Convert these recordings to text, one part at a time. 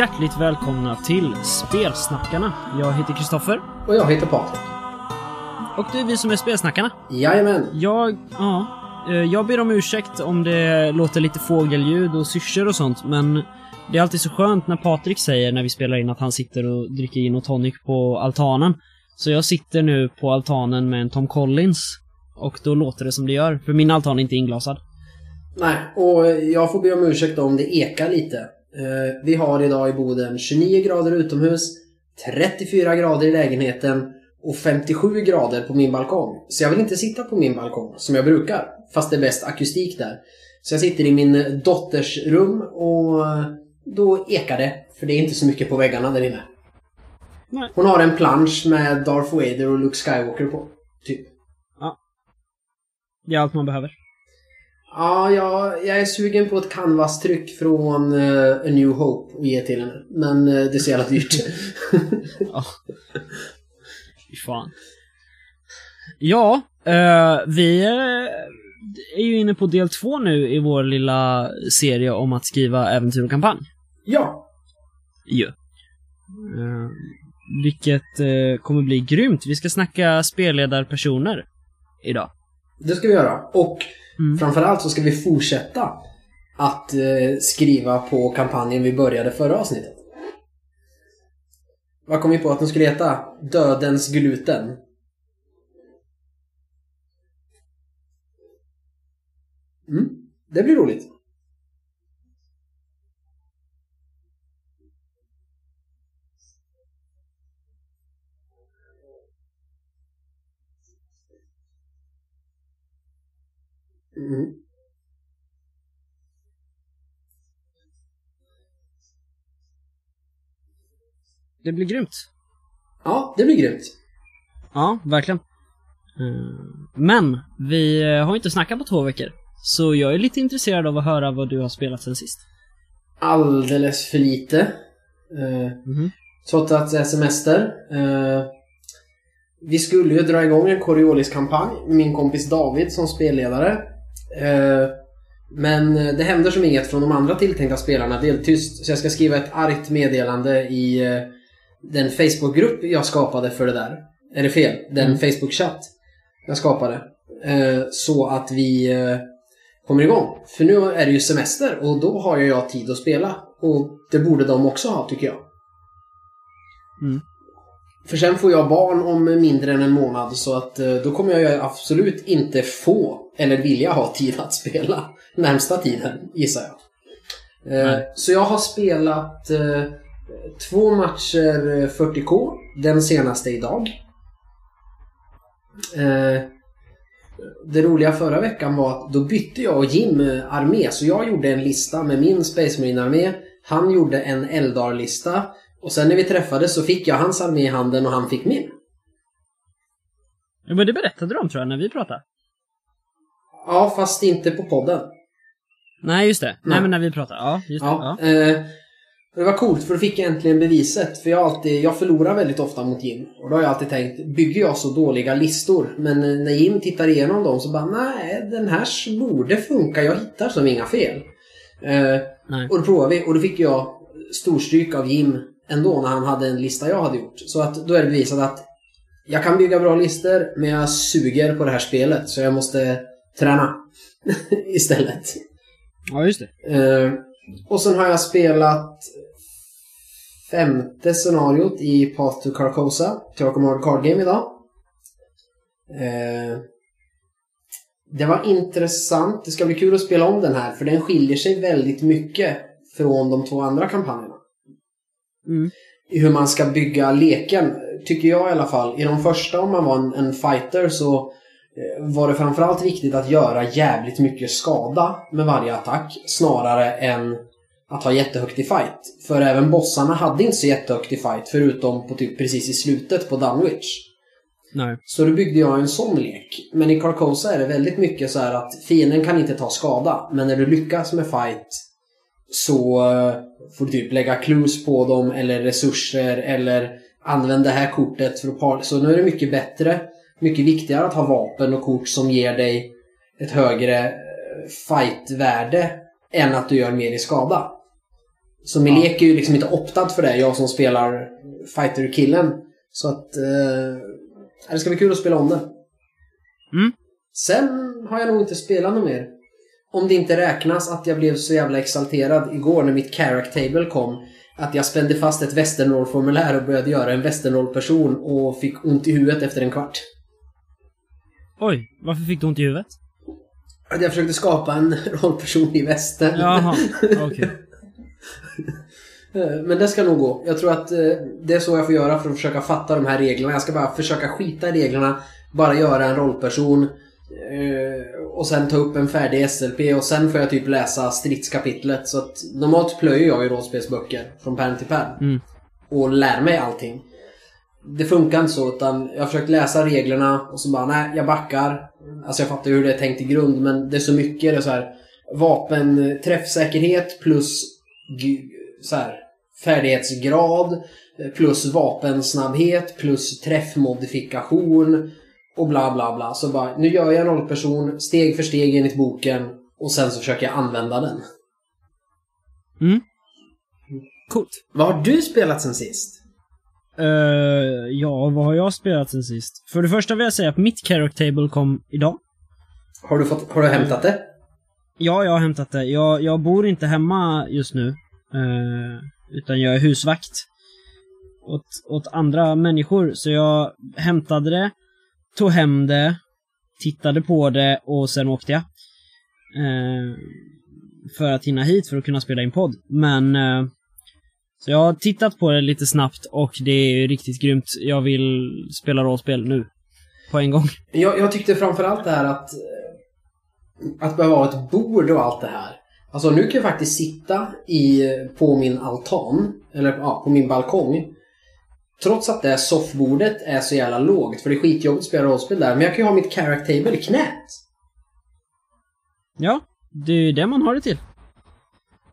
Hjärtligt välkomna till Spelsnackarna. Jag heter Kristoffer. Och jag heter Patrik. Och det är vi som är Spelsnackarna. Jajamän. Jag, ja, eh, jag ber om ursäkt om det låter lite fågelljud och syrsor och sånt, men det är alltid så skönt när Patrik säger när vi spelar in att han sitter och dricker gin och tonic på altanen. Så jag sitter nu på altanen med en Tom Collins. Och då låter det som det gör, för min altan är inte inglasad. Nej, och jag får be om ursäkt om det ekar lite. Eh, vi har idag i Boden 29 grader utomhus, 34 grader i lägenheten och 57 grader på min balkong. Så jag vill inte sitta på min balkong som jag brukar, fast det är bäst akustik där. Så jag sitter i min dotters rum och då ekar det, för det är inte så mycket på väggarna där inne. Hon har en plansch med Darth Vader och Luke Skywalker på, typ. Det är allt man behöver. Ja, jag, jag är sugen på ett canvas-tryck från uh, A New Hope att ge till henne. Men uh, det är så jävla dyrt. Ja. Fy fan. Ja, eh, vi är ju inne på del två nu i vår lilla serie om att skriva äventyr och kampanj. ja, Ju. Eh, vilket kommer bli grymt. Vi ska snacka spelledarpersoner idag. det ska vi göra. Och Mm. framförallt så ska vi fortsätta att eh, skriva på kampanjen vi började förra avsnittet. Vad kom vi på att den skulle heta? Dödens gluten. Mm, det blir roligt. Mm. Det blir grymt. Ja, det blir grymt. Ja, verkligen. Eh, men, vi eh, har inte snackat på två veckor. Så jag är lite intresserad av att höra vad du har spelat sen sist. Alldeles för lite. Eh, Mhm. Trots att det är semester. Vi skulle ju dra igång en Coriolis-kampanj med min kompis David som spelledare. Eh, men det händer som inget från de andra tilltänkta spelarna. Det är helt tyst. Så jag ska skriva ett argt meddelande i eh, den Facebook-grupp jag skapade för det där. Är det fel? Den Mm. Facebook-chatt jag skapade. Eh, så att vi kommer igång. För nu är det ju semester och då har ju jag tid att spela. Och det borde de också ha, tycker jag. Mm. För sen får jag barn om mindre än en månad så att då kommer jag absolut inte få eller vilja ha tid att spela närmsta tiden, gissar jag. Eh, Nej. Så jag har spelat eh, två matcher eh, 40K, den senaste idag. Eh, det roliga förra veckan var att då bytte jag och Jim eh, armé. Så jag gjorde en lista med min Space Marine-armé. Han gjorde en Eldar-lista. Och sen när vi träffades så fick jag hans armé i handen och han fick min. Ja, men det berättade om tror jag, när vi pratade. Ja, fast inte på podden. Nej, just det. Nej, Nej. men när vi pratade. Ja, just det. Ja. Ja. Eh, det var coolt för då fick jag äntligen beviset. För jag, alltid, jag förlorar väldigt ofta mot Jim. Och då har jag alltid tänkt, bygger jag så dåliga listor? Men eh, när Jim tittar igenom dem så bara, nej, den här borde funka. Jag hittar som inga fel. Eh, och då provade vi och då fick jag storstryk av Jim ändå när han hade en lista jag hade gjort. Så att då är det bevisat att jag kan bygga bra listor men jag suger på det här spelet så jag måste träna istället. ja, just det. Eh, och sen har jag spelat femte scenariot i Path to Carcosa, Arkham Card Game idag. Eh, det var intressant. Det ska bli kul att spela om den här för den skiljer sig väldigt mycket från de två andra kampanjerna. Mm. I hur man ska bygga leken, tycker jag i alla fall. I de första, om man var en, en fighter, så var det framförallt viktigt att göra jävligt mycket skada med varje attack snarare än att ha jättehögt i fight. För även bossarna hade inte så jättehögt i fight förutom på typ precis i slutet på Dunwich. Nej. Så då byggde jag en sån lek. Men i Carcosa är det väldigt mycket så här att fienden kan inte ta skada. Men när du lyckas med fight så eh, får du typ lägga clues på dem eller resurser eller använd det här kortet för att par... Så nu är det mycket bättre, mycket viktigare att ha vapen och kort som ger dig ett högre eh, fightvärde än att du gör mer i skada. Så min lek är ju liksom inte optad för det, jag som spelar fighter-killen. Så att... Eh, det ska bli kul att spela om det. Mm. Sen har jag nog inte spelat något mer. Om det inte räknas att jag blev så jävla exalterad igår när mitt character table kom. Att jag spände fast ett västernroll-formulär och började göra en västernroll-person och fick ont i huvudet efter en kvart. Oj, varför fick du ont i huvudet? Att jag försökte skapa en rollperson i västern. Jaha, okej. Eh, Men det ska nog gå. Jag tror att eh, det är så jag får göra för att försöka fatta de här reglerna. Jag ska bara försöka skita i reglerna, bara göra en rollperson eh, och sen ta upp en färdig SLP och sen får jag typ läsa stridskapitlet. Så att normalt plöjer jag ju rollspelsböcker från pärm till pärm Mm. och lär mig allting. Det funkar inte så utan jag har försökt läsa reglerna och så bara nej, jag backar. Alltså jag fattar ju hur det är tänkt i grund men det är så mycket. Det är så här vapen träffsäkerhet plus så här, färdighetsgrad plus vapensnabbhet plus träffmodifikation och bla bla bla. Så bara, nu gör jag en rollperson steg för steg enligt boken och sen så försöker jag använda den. Mm. Coolt. Vad har du spelat sen sist? Eh, ja, vad har jag spelat sen sist? För det första vill jag säga att mitt character table kom idag. Har du, fått, har du hämtat det? Ja, jag har hämtat det. Jag, jag bor inte hemma just nu. eh, utan jag är husvakt. Åt, åt andra människor. Så jag hämtade det, tog hem det, tittade på det och sen åkte jag. Eh, för att hinna hit för att kunna spela in podd. Men... så jag har tittat på det lite snabbt och det är riktigt grymt. Jag vill spela rollspel nu. På en gång. Jag, jag tyckte framförallt det här att eh, att behöva ha ett bord och allt det här. Alltså nu kan jag faktiskt sitta i, på min altan, eller ja, på min balkong. Trots att det här soffbordet är så jävla lågt, för det är skitjobbigt att spela rollspel där. Men jag kan ju ha mitt character table i knät. Ja, det är ju det man har det till.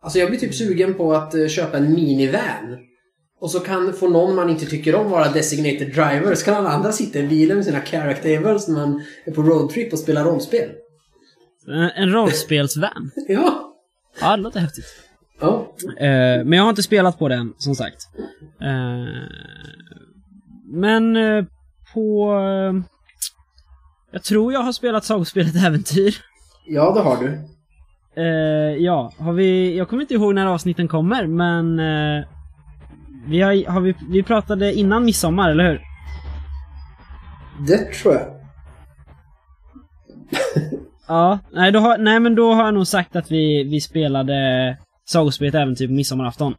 Alltså jag blir typ sugen på att eh, köpa en minivan. Och så kan få någon man inte tycker om vara designated driver. Så kan alla andra sitta i bilen med sina character tables när man är på roadtrip och spelar rollspel. En, en rollspelsvan. Ja. Ja, det låter häftigt. Ja. Eh, men jag har inte spelat på den, som sagt. Eh, men eh, på... Eh, jag tror jag har spelat sagospelet Äventyr. Ja, det har du. Eh, ja, har vi... Jag kommer inte ihåg när avsnitten kommer, men... Eh, vi, har, har vi, vi pratade innan midsommar, eller hur? Det tror jag. Ja, nej, då har, nej men då har jag nog sagt att vi, vi spelade sagospelet Äventyr på midsommarafton.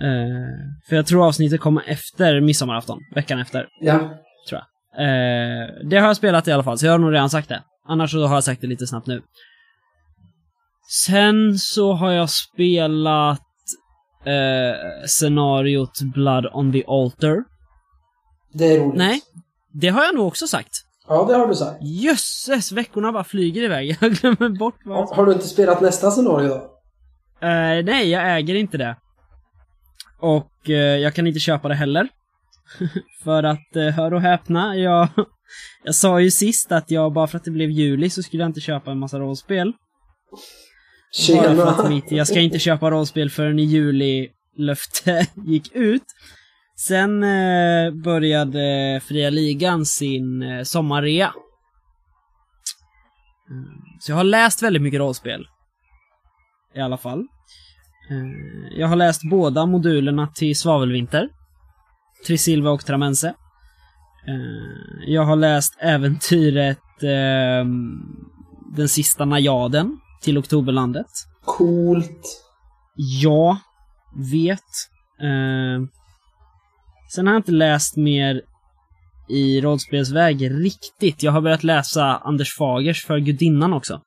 Eh, för jag tror avsnittet kommer efter midsommarafton, veckan efter. Ja. tror jag. Eh, det har jag spelat i alla fall, så jag har nog redan sagt det. Annars så har jag sagt det lite snabbt nu. Sen så har jag spelat eh, scenariot Blood on the Altar. Det är roligt. Nej, det har jag nog också sagt. Ja, det har du sagt. Jösses, veckorna bara flyger iväg. Jag glömmer bort vad jag Har, har du inte spelat nästa scenario då? Eh, nej, jag äger inte det. Och eh, jag kan inte köpa det heller. för att, eh, hör och häpna, jag, jag sa ju sist att jag bara för att det blev juli så skulle jag inte köpa en massa rollspel. Bara för att mitt, jag ska inte köpa rollspel förrän i juli löfte gick ut. Sen eh, började Fria Ligan sin eh, sommarrea. Mm, Så jag har läst väldigt mycket rollspel. I alla fall. Eh, Jag har läst båda modulerna till Svavelvinter. Trisilva och Tramense. Eh, Jag har läst äventyret ehm, Den sista najaden till Oktoberlandet. Coolt. Ja, vet. Eh, sen har jag inte läst mer i rollspelsväg riktigt. Jag har börjat läsa Anders Fagers för Gudinnan också.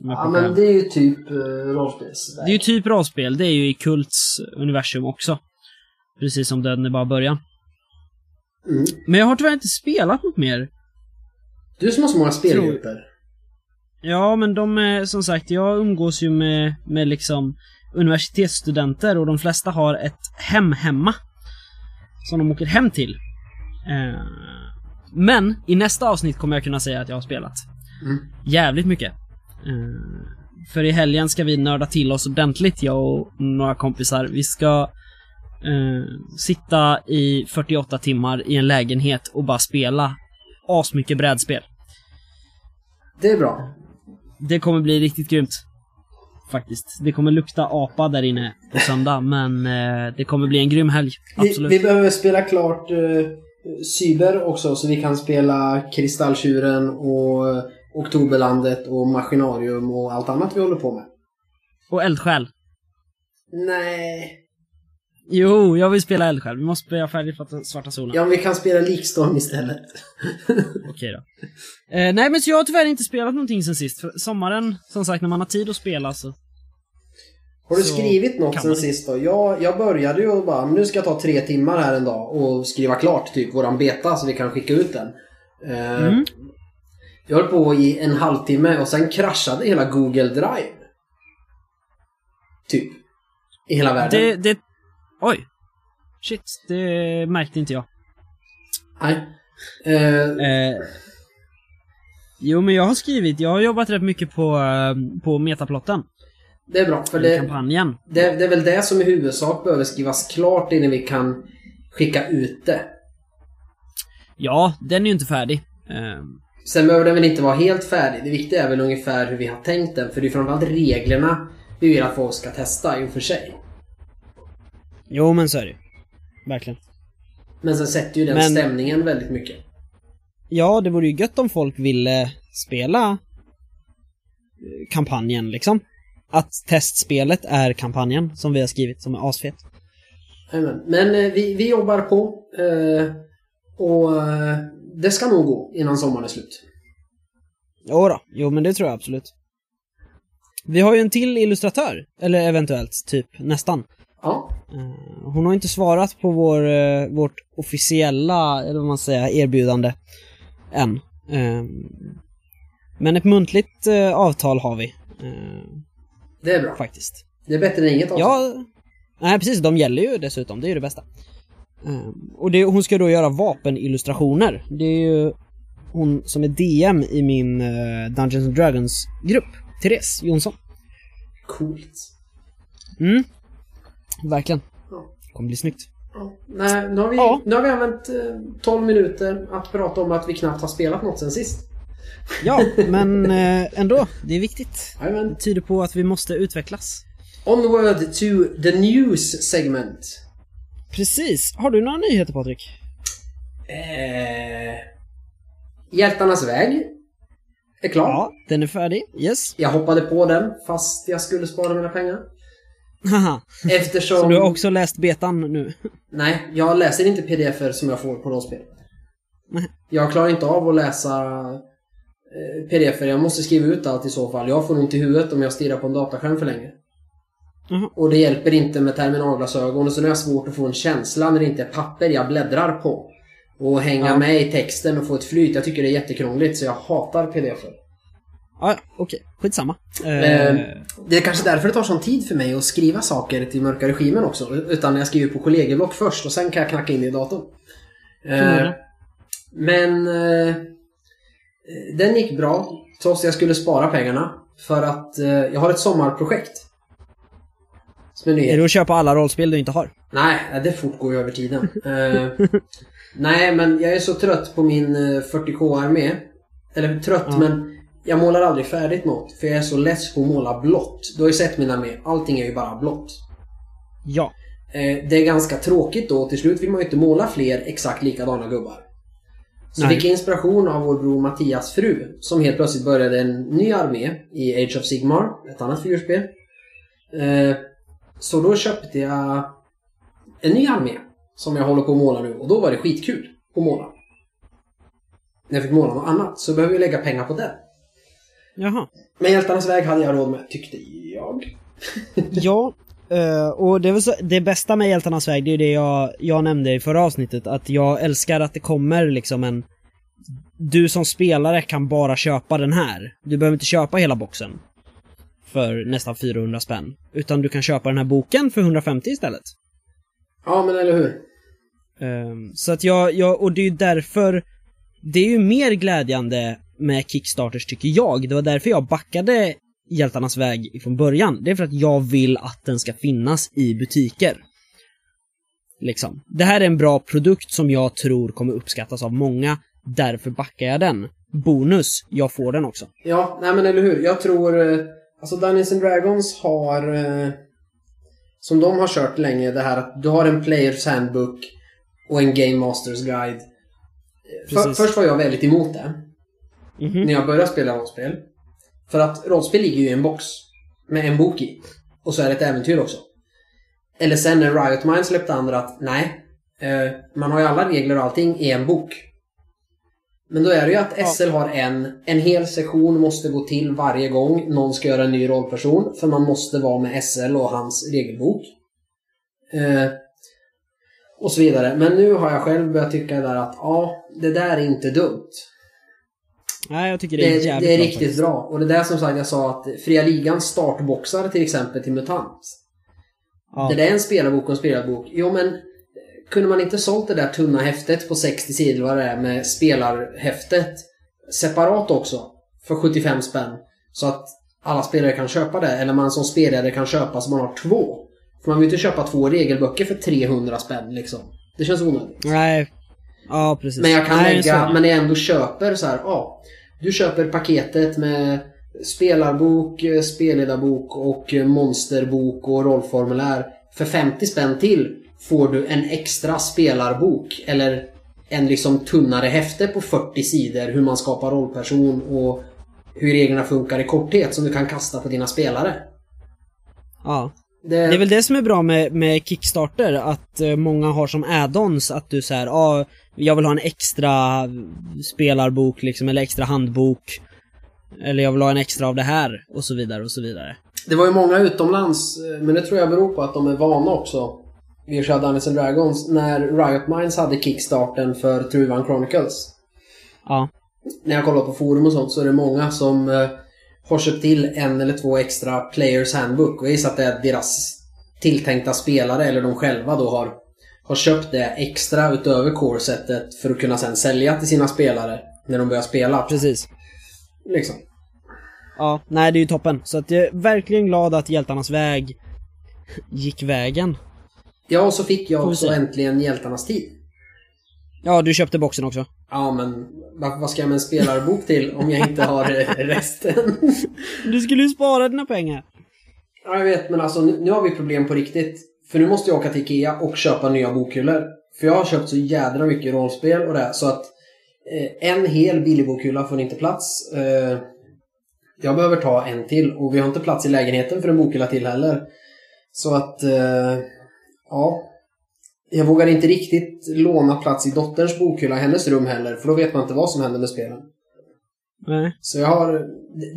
Ja, men det är ju typ uh, rollspelsväg. Det är ju typ rollspel, det är ju i Kults universum också. Precis som Döden är bara början. Mm. Men jag har tyvärr inte spelat något mer. Du som har så många spelgrupper. Ja, men de är, som sagt, jag umgås ju med, med liksom universitetsstudenter och de flesta har ett hem hemma. Som de åker hem till. Eh, men i nästa avsnitt kommer jag kunna säga att jag har spelat. Mm. Jävligt mycket. Eh, för i helgen ska vi nörda till oss ordentligt, jag och några kompisar. Vi ska eh, sitta i 48 timmar i en lägenhet och bara spela asmycket brädspel. Det är bra. Det kommer bli riktigt grymt. Faktiskt. Det kommer lukta apa där inne på söndag, men eh, det kommer bli en grym helg. Vi, Absolut. vi behöver spela klart uh, Cyber också så vi kan spela Kristalltjuren och eh, Oktoberlandet och Maskinarium och allt annat vi håller på med. Och eldsjäl. Nej. Jo, jag vill spela eldsjäl. Vi måste spela färdigt för Svarta Solen. Ja, vi kan spela Likstorm istället. Okej då. Eh, nej, men så jag har tyvärr inte spelat någonting sen sist. För sommaren, som sagt, när man har tid att spela så... Har du Så skrivit något sen sist då? Jag, jag började ju och bara, men nu ska jag ta tre timmar här en dag och skriva klart typ våran beta så vi kan skicka ut den. Eh, Mm. Jag höll på i en halvtimme och sen kraschade hela Google Drive. Typ. I hela världen. Det, det... Oj. Shit, det märkte inte jag. Nej. Eh, Eh, jo, men jag har skrivit, jag har jobbat rätt mycket på, eh, på metaplotten. det är bra, för det, kampanjen. det, det är väl det som i huvudsak behöver skrivas klart innan vi kan skicka ut det. Ja, den är ju inte färdig. Eh, Sen behöver den väl inte vara helt färdig. Det viktiga är väl ungefär hur vi har tänkt den. För det är framförallt reglerna vi vill att folk ska testa i och för sig. Jo, men så är det. Verkligen. Men sen sätter ju den Men- stämningen väldigt mycket. Ja, det vore ju gött om folk ville spela eh, kampanjen liksom. Att testspelet är kampanjen som vi har skrivit, som är asfet. Jajamän. Men eh, vi, vi jobbar på. Eh, och eh, det ska nog gå innan sommaren är slut. Jo då, jo men det tror jag absolut. Vi har ju en till illustratör, eller eventuellt, typ nästan. Ja, Eh, Hon har inte svarat på vår, eh, vårt officiella, eller vad man säger, erbjudande än. Eh, Men ett muntligt avtal har vi, det är bra. faktiskt. Det är bättre än inget avtal. Ja, nej precis, de gäller ju dessutom, det är ju det bästa. Och det, hon ska då göra vapenillustrationer. Det är ju hon som är DM i min Dungeons and Dragons-grupp, Therese Jonsson. Coolt. Mm. Verkligen. Ja. Kommer bli snyggt. Ja. Nej, nu har, vi, Ja. nu har vi använt eh, 12 minuter att prata om att vi knappt har spelat något sen sist. Ja, men eh, ändå, det är viktigt. Jajamän. Det tyder på att vi måste utvecklas. Onward to the news segment. Precis. Har du några nyheter Patrik? Eh, Hjältarnas väg är klar. Ja, den är färdig. Yes. Jag hoppade på den fast jag skulle spara mina pengar. Eftersom... Så du har också läst betan nu? Nej, jag läser inte pdf som jag får på rollspel. Jag klarar inte av att läsa eh, pdf Jag måste skriva ut allt i så fall. Jag får ont i huvudet om jag stirrar på en dataskärm för länge. Jaha. Och det hjälper inte med terminalglasögon och så är det svårt att få en känsla när det inte är papper jag bläddrar på. Och hänga Ja. med i texten och få ett flyt. Jag tycker det är jättekrångligt så jag hatar pdf -er. Ja, okej. Skitsamma. Eh, Eh, Det är kanske därför det tar sån tid för mig att skriva saker till mörka regimen också. Utan jag skriver på kollegieblock först och sen kan jag knacka in i datorn. Eh, men eh, den gick bra trots att jag skulle spara pengarna. För att eh, jag har ett sommarprojekt. Som är är det att köpa alla rollspel du inte har? Nej, det fortgår ju över tiden. Eh, nej, men jag är så trött på min eh, 40k-armé. Eller trött, Ja. men jag målar aldrig färdigt något. För jag är så less på att måla blått. Du har ju sett min armé. Allting är ju bara blått. Ja. Eh, det är ganska tråkigt då. Till slut vill man ju inte måla fler exakt likadana gubbar. Så Nej. fick jag inspiration av vår bror Mattias fru. Som helt plötsligt började en ny armé i Age of Sigmar. Ett annat figurspel. Eh, så då köpte jag en ny armé. Som jag håller på att måla nu. Och då var det skitkul att måla. När jag fick måla något annat så behöver jag lägga pengar på det. Jaha. Men Hjältarnas väg hade jag råd med, tyckte jag. Ja, eh, och det, så, det bästa med Hjältarnas väg, det är det jag, jag nämnde i förra avsnittet, att jag älskar att det kommer liksom en... Du som spelare kan bara köpa den här. Du behöver inte köpa hela boxen. För nästan 400 spänn. Utan du kan köpa den här boken för 150 istället. Ja, men eller hur? Ehm, så att jag, jag, och det är ju därför, det är ju mer glädjande med Kickstarters tycker jag. Det var därför jag backade Hjältarnas väg från början. Det är för att jag vill att den ska finnas i butiker. Liksom. Det här är en bra produkt som jag tror kommer uppskattas av många. Därför backar jag den. Bonus, jag får den också. Ja, nej men eller hur. Jag tror... eh, Alltså Dungeons and Dragons har... eh, Som de har kört länge, det här att du har en Players Handbook och en Game Masters Guide. För, Precis. först var jag väldigt emot det. Mhm. När jag började spela rollspel. För att rollspel ligger ju i en box. Med en bok i. Och så är det ett äventyr också. Eller sen när Riot Minds släppte andra att nej. Eh, man har ju alla regler och allting i en bok. Men då är det ju att. SL har en, en hel sektion måste gå till varje gång någon ska göra en ny rollperson. För man måste vara med SL och hans regelbok. Eh, och så vidare. Men nu har jag själv börjat tycka där att ja, det där är inte dumt. Nej, jag tycker det är Det, jävligt det är bra riktigt faktiskt. bra. Och det är där som sagt jag sa att Fria Ligans startboxar till exempel till MUTANT. Ja. Det är en spelarbok och en spelarbok. Jo men kunde man inte sålt det där tunna häftet på 60 sidor vad det är med spelarhäftet separat också för 75 spänn så att alla spelare kan köpa det eller man som spelare kan köpa så man har två. För man vill ju inte köpa två regelböcker för 300 spänn liksom. Det känns onödigt. Nej. Ja, precis. Men jag kan Nej, lägga, men jag ändå köper så här, ja. Du köper paketet med spelarbok, eh, spelledarbok och eh, monsterbok och rollformulär. För 50 spänn till får du en extra spelarbok eller en liksom tunnare häfte på 40 sidor hur man skapar rollperson och hur reglerna funkar i korthet som du kan kasta på dina spelare. Ja. Det, Det är väl det som är bra med, med Kickstarter, att eh, många har som add-ons att du säger ja, jag vill ha en extra spelarbok liksom, eller extra handbok. Eller jag vill ha en extra av det här, och så vidare och så vidare. Det var ju många utomlands, eh, men det tror jag beror på att de är vana också. Vi kör Dungeons and Dragons. När Riot Minds hade kickstarten för Truvan Chronicles. Ja. När jag kollar på forum och sånt så är det många som eh, har köpt till en eller två extra Players Handbook. Och jag gissar att det är deras tilltänkta spelare eller de själva då har, har köpt det extra utöver core-setet för att kunna sen sälja till sina spelare när de börjar spela. Precis. Liksom. Ja, nej det är ju toppen. Så att jag är verkligen glad att Hjältarnas väg gick vägen. Ja, och så fick jag också äntligen Hjältarnas tid. Ja, du köpte boxen också. Ja, men vad, ska jag med en spelarbok till om jag inte har resten? Du skulle ju spara dina pengar. ja, jag vet, men alltså nu, nu har vi problem på riktigt. För nu måste jag åka till Ikea och köpa nya bokhyllor. För jag har köpt så jädra mycket rollspel och det, så att eh, en hel billig bokhylla får inte plats. Eh, jag behöver ta en till och vi har inte plats i lägenheten för en bokhylla till heller. Så att, eh, ja. Jag vågar inte riktigt låna plats i dotterns bokhylla hennes rum heller, för då vet man inte vad som händer med spelen. Nej. Så jag har...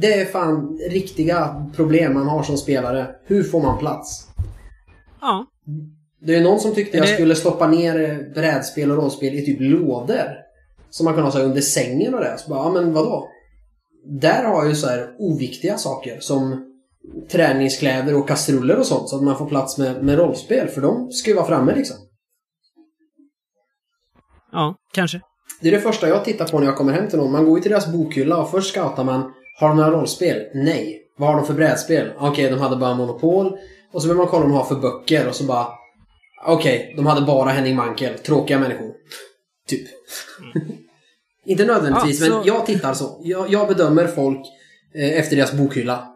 Det är fan riktiga problem man har som spelare. Hur får man plats? Ja. Det är någon som tyckte jag det- skulle stoppa ner brädspel och rollspel i typ lådor. Som man kan ha så under sängen och det. Så bara, ja men vadå? Där har jag ju så här oviktiga saker som träningskläder och kastruller och sånt så att man får plats med, med rollspel för de ska ju vara framme liksom. Ja, kanske. Det är det första jag tittar på när jag kommer hem till någon. Man går ju till deras bokhylla och först scoutar man. Har de några rollspel? Nej. Vad har de för brädspel? Okej, de hade bara Monopol. Och så vill man kolla vad de har för böcker och så bara... Okej, de hade bara Henning Mankell. Tråkiga människor. Typ. Inte nödvändigtvis, Ja, så- men jag tittar så. Jag, jag bedömer folk eh, efter deras bokhylla.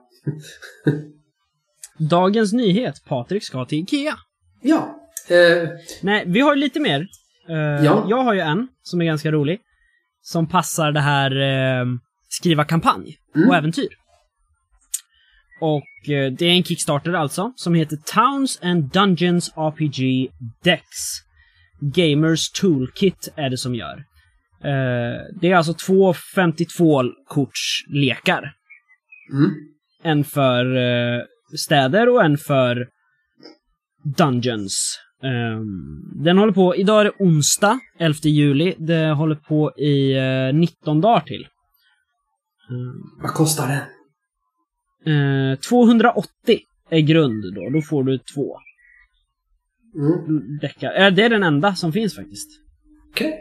Dagens nyhet. Patrik ska till Ikea. Ja. Eh, Nej, vi har lite mer. Eh, Ja. Jag har ju en som är ganska rolig. Som passar det här eh, skriva kampanj Mm. och äventyr. Och eh, det är en Kickstarter alltså, som heter Towns and Dungeons RPG Dex. Gamers Toolkit är det som gör. Det är alltså två 52-kortslekar. mm. En för städer och en för Dungeons. Ehm, den håller på, idag är det onsdag, 11 juli. Det håller på i eh, 19 dagar till. Ehm, Vad kostar det? eh, 280 är grund då, då får du två Mm. däckar. Eh, det är den enda som finns faktiskt. Okej.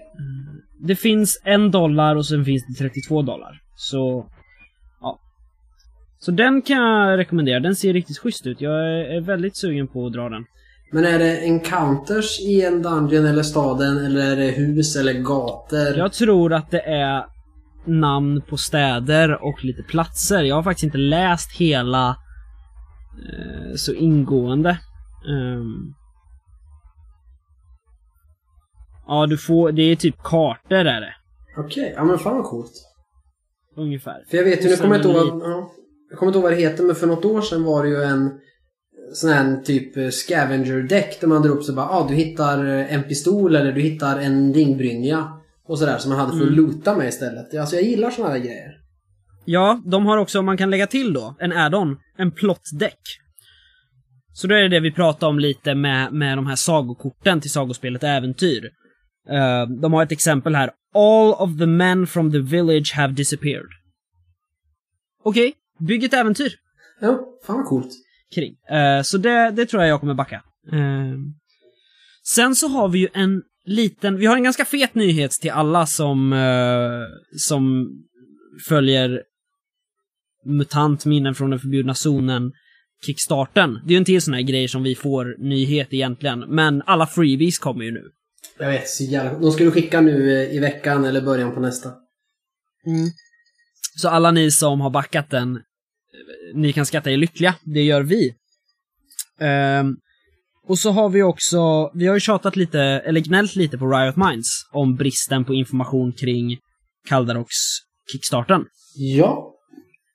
Det finns en dollar och sen finns det 32 dollar. Så, ja. Så den kan jag rekommendera. Den ser riktigt schysst ut. Jag är väldigt sugen på att dra den. Men är det encounters i en dungeon eller staden eller är det hus eller gator? Jag tror att det är namn på städer och lite platser. Jag har faktiskt inte läst hela eh, så ingående. Um, ja, du får, det är typ kartor är det. Okej, ja men fan vad coolt. Ungefär. För jag vet ju, nu kommer jag inte ihåg vad, ja, jag kommer inte ihåg vad det heter, men för något år sedan var det ju en sån här typ eh, scavenger deck där man drar upp så bara, ah, du hittar eh, en pistol eller du hittar en ringbrynja och sådär som man hade för att Mm. loota med istället. Alltså jag gillar såna här grejer. Ja, de har också, man kan lägga till då, en add-on, en plot deck. Så då är det det vi pratade om lite med, med de här sagokorten till sagospelet Äventyr. Eh, de har ett exempel här. All of the men from the village have disappeared. Okej, bygg ett äventyr Ja, fan vad coolt. Kring. Eh, så det, det tror jag jag kommer backa. Eh, sen så har vi ju en liten, vi har en ganska fet nyhet till alla som, eh, som följer MUTANT, minnen från den förbjudna zonen, kickstarten. Det är ju en till sån här grej som vi får nyhet egentligen, men alla freebies kommer ju nu. Jag vet, så jävla De skulle skicka nu i veckan eller början på nästa. Så alla ni som har backat den, ni kan skatta er lyckliga. Det gör vi. Ehm, och så har vi också, vi har ju tjatat lite, eller gnällt lite på Riot Minds om bristen på information kring Kaldaroks kickstarten. Ja.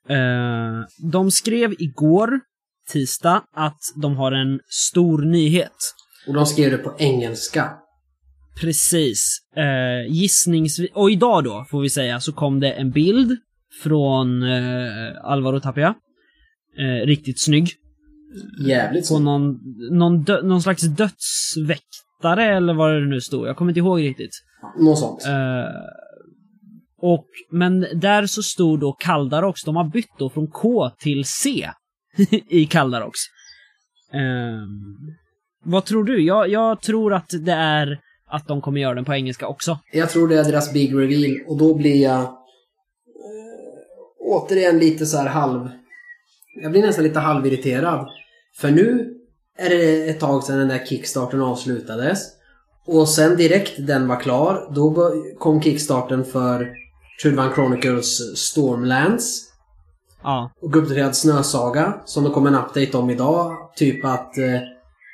Ehm, de skrev igår, tisdag, att de har en stor nyhet. Och de skrev det på engelska. Precis. Eh, gissningsvis, och idag då, får vi säga, så kom det en bild från eh, Alvaro Tapia. Eh, riktigt snygg. Jävligt På snyggt. någon, någon, dö, någon slags dödsväktare eller vad det nu stod. Jag kommer inte ihåg riktigt. Något sånt. Eh, och, men där så stod då Kaldarox, de har bytt då från K till C i Kaldarox. Ehm, vad tror du? Jag, jag tror att det är att de kommer göra den på engelska också. Jag tror det är deras big reveal och då blir jag eh, återigen lite så här halv... Jag blir nästan lite halvirriterad. För nu är det ett tag sedan den där kickstarten avslutades. Och sen direkt den var klar, då kom kickstarten för Trudvan Chronicles Stormlands. Ja, och uppdaterad Snösaga som det kom en update om idag. Typ att eh,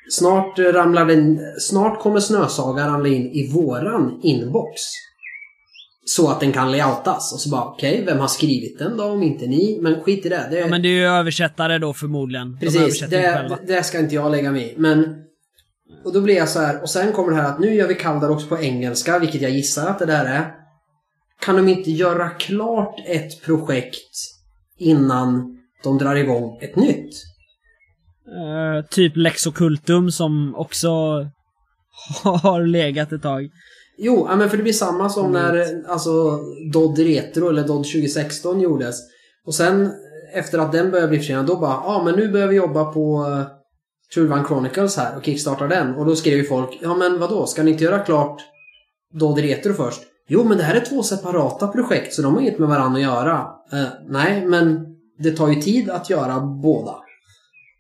snart, ramlar den, snart kommer Snösaga ramla in i våran inbox. Så att den kan layoutas. Och så bara okej, vem har skrivit den då om inte ni? Men skit i det. det ja men det är ju översättare då förmodligen. De Precis, inte det, det ska inte jag lägga mig i. Men... Och då blir jag så här, och sen kommer det här att nu gör vi Kaldarox på engelska, vilket jag gissar att det där är. Kan de inte göra klart ett projekt innan de drar igång ett nytt? Eh, typ Lex Occultum som också har legat ett tag. Jo, men för det blir samma som Mm. när alltså, Dodd Retro eller Dodd 2016 gjordes. Och sen efter att den började bli försenad, då bara ja ah, men nu börjar vi jobba på uh, True Chronicles här och kickstartar den. Och då skrev ju folk ja men vadå, ska ni inte göra klart Dodd Retro först? Jo, men det här är två separata projekt så de har inget med varandra att göra. Eh, nej, men det tar ju tid att göra båda.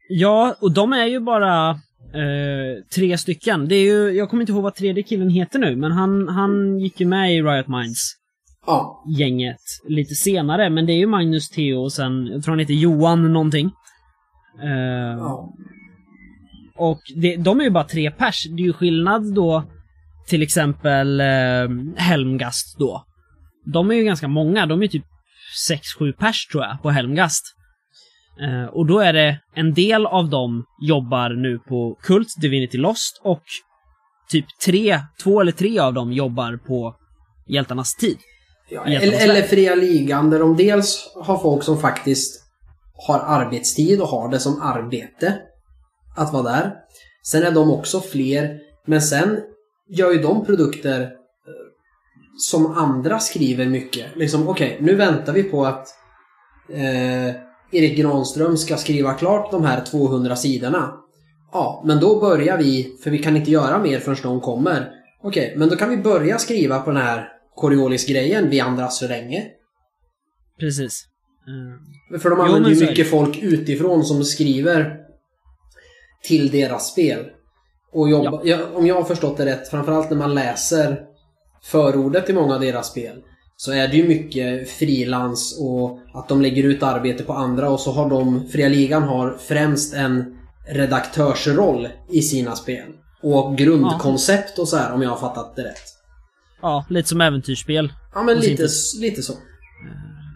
Ja, och de är ju bara eh, tre stycken. Det är ju, jag kommer inte ihåg vad tredje killen heter nu, men han, han gick ju med i Riot Minds-gänget Ja, lite senare. Men det är ju Magnus, Theo och sen, jag tror han heter Johan någonting. Eh, ja. Och det, de är ju bara tre pers. Det är ju skillnad då, till exempel eh, Helmgast då. De är ju ganska många. De är typ 6-7 pers tror jag, på Helmgast. Eh, och då är det en del av dem jobbar nu på Kult, Divinity Lost och typ tre, två eller tre av dem jobbar på Hjältarnas tid. Ja, eller, eller fria ligan där de dels har folk som faktiskt har arbetstid och har det som arbete att vara där. Sen är de också fler, men sen gör ju de produkter eh, som andra skriver mycket. Liksom, okej, nu väntar vi på att eh, Erik Granström ska skriva klart de här 200 sidorna. Ja, men då börjar vi, för vi kan inte göra mer förrän de kommer. Okej, men då kan vi börja skriva på den här Coriolis-grejen, vi andra så länge. Precis. Eh, För de Jo, använder men ju mycket folk utifrån som skriver till deras spel. Och jobba, ja. om jag har förstått det rätt, framförallt när man läser förordet till många av deras spel, så är det ju mycket frilans och att de lägger ut arbete på andra och så har de, Fria Ligan har främst en redaktörsroll i sina spel. Och grundkoncept och så här om jag har fattat det rätt. ja, lite som äventyrsspel. Ja men lite, lite så.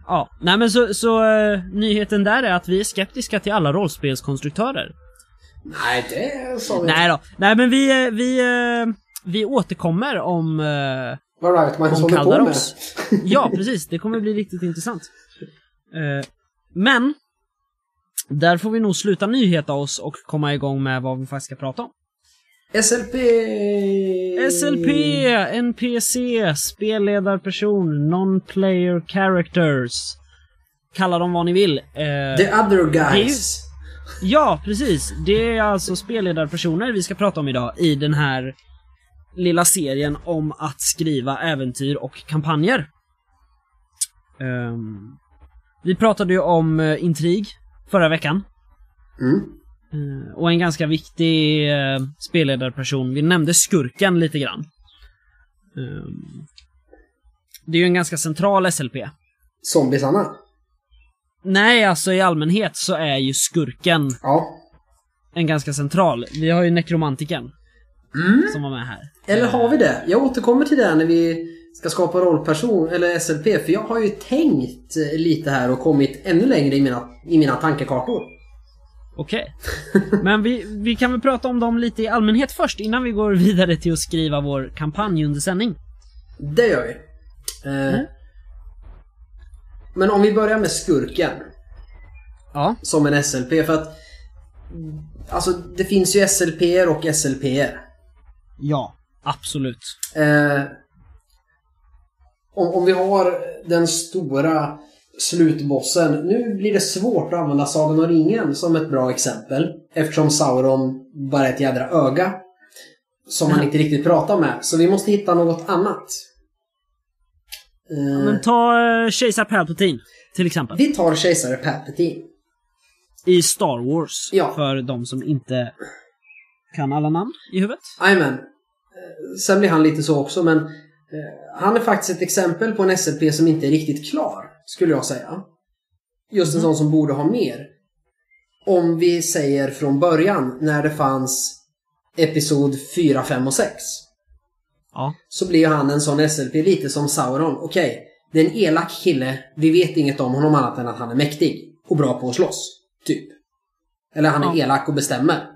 Ja, nej men så, så eh, nyheten där är att vi är skeptiska till alla rollspelskonstruktörer. Nej, det sa vi Nej då. Nej men vi, eh, vi, eh, vi återkommer om, eh, Om håller på med. Kaldaros. Ja, precis. Det kommer bli riktigt intressant. Eh, men, där får vi nog sluta nyheta oss och komma igång med vad vi faktiskt ska prata om. SLP! SLP, NPC, spelledarperson, non-player characters. Kalla dem vad ni vill. Eh, The other ju- guys. Ja, precis. Det är alltså spelledarpersoner vi ska prata om idag i den här lilla serien om att skriva äventyr och kampanjer. Ehm, vi pratade ju om uh, intrig förra veckan. Mm. Eh, och en ganska viktig uh, spelledarperson. Vi nämnde skurken lite grann. Ehm, det är ju en ganska central SLP. Zombiesarna. Nej, alltså i allmänhet så är ju skurken Ja. en ganska central. Vi har ju nekromantiken Mm. som var med här. Eller har vi det? Jag återkommer till det när vi ska skapa rollperson, eller SLP, för jag har ju tänkt eh, lite här och kommit ännu längre i mina, i mina tankekartor. Okej. Men vi, vi kan väl prata om dem lite i allmänhet först innan vi går vidare till att skriva vår kampanj under sändning. Det gör vi. Eh, Mm. Men om vi börjar med skurken Ja. som en SLP, för att Alltså det finns ju SLP och SLP. Ja. Absolut. Eh, om, om vi har den stora slutbossen. Nu blir det svårt att använda Sagan om ringen som ett bra exempel. Eftersom Sauron bara är ett jädra öga. Som man Mm. inte riktigt pratar med. Så vi måste hitta något annat. Eh, Men ta uh, Kejsar Palpatine, till exempel. vi tar kejsare Palpatine. I Star Wars. Ja. För de som inte kan alla namn i huvudet. Jajamän. Sen blir han lite så också men eh, han är faktiskt ett exempel på en SLP som inte är riktigt klar, skulle jag säga. Just en Mhm. sån som borde ha mer. Om vi säger från början, när det fanns Episod 4, 5 och 6. Ja. Så blir han en sån SLP lite som Sauron. Okej, det är en elak kille. Vi vet inget om honom annat än att han är mäktig. Och bra på att slåss. Typ. Eller han är Ja. elak och bestämmer.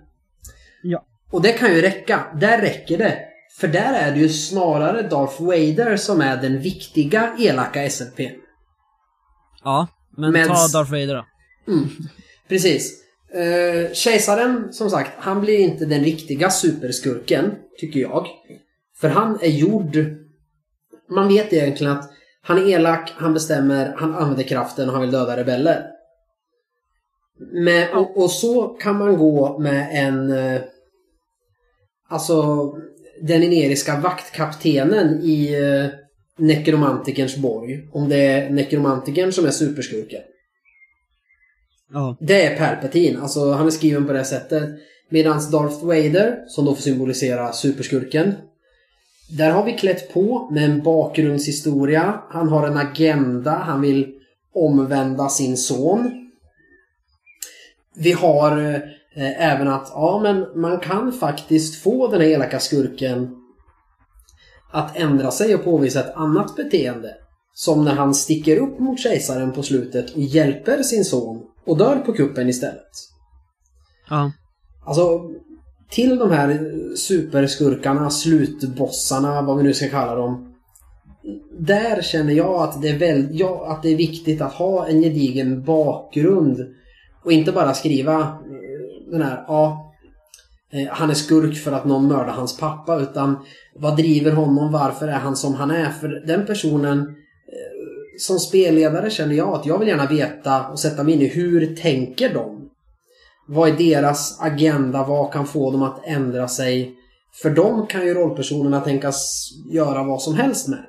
Ja. Och det kan ju räcka. Där räcker det. För där är det ju snarare Darth Vader som är den viktiga elaka SLP. Ja. Men, Men- ta Darth Vader då. Mm. Precis. Uh, kejsaren, som sagt, han blir inte den riktiga superskurken, tycker jag. För han är gjord... Man vet egentligen att han är elak, han bestämmer, han använder kraften och han vill döda rebeller. Men, och, och så kan man gå med en... eh, alltså, den ineriska vaktkaptenen i uh, nekromantikerns borg. Om det är nekromantikern som är superskurken. Ja. Det är Palpatine, alltså han är skriven på det sättet. Medan Darth Vader, som då får symbolisera superskurken. Där har vi klätt på med en bakgrundshistoria. Han har en agenda, han vill omvända sin son. Vi har eh, även att, ja men man kan faktiskt få den här elaka skurken att ändra sig och påvisa ett annat beteende. Som när han sticker upp mot kejsaren på slutet och hjälper sin son och dör på kuppen istället. Ja. Alltså, till de här superskurkarna, slutbossarna, vad vi nu ska kalla dem. Där känner jag att det är, väl, ja, att det är viktigt att ha en gedigen bakgrund. Och inte bara skriva eh, den här, ja, eh, han är skurk för att någon mördar hans pappa. Utan vad driver honom? Varför är han som han är? För den personen eh, som spelledare känner jag att jag vill gärna veta och sätta mig in i hur tänker de? Vad är deras agenda? Vad kan få dem att ändra sig? För dem kan ju rollpersonerna tänkas göra vad som helst med.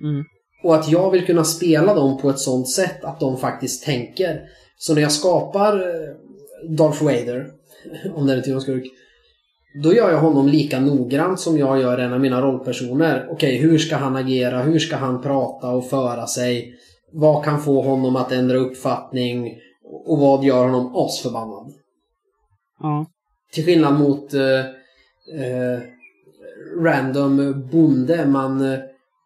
Mm. Och att jag vill kunna spela dem på ett sånt sätt att de faktiskt tänker. Så när jag skapar eh, Darth Vader, om det är en skurk, då gör jag honom lika noggrant som jag gör en av mina rollpersoner. Okej, hur ska han agera? Hur ska han prata och föra sig? Vad kan få honom att ändra uppfattning? Och vad gör honom asförbannad? Ja. Till skillnad mot eh, eh, random bonde man eh,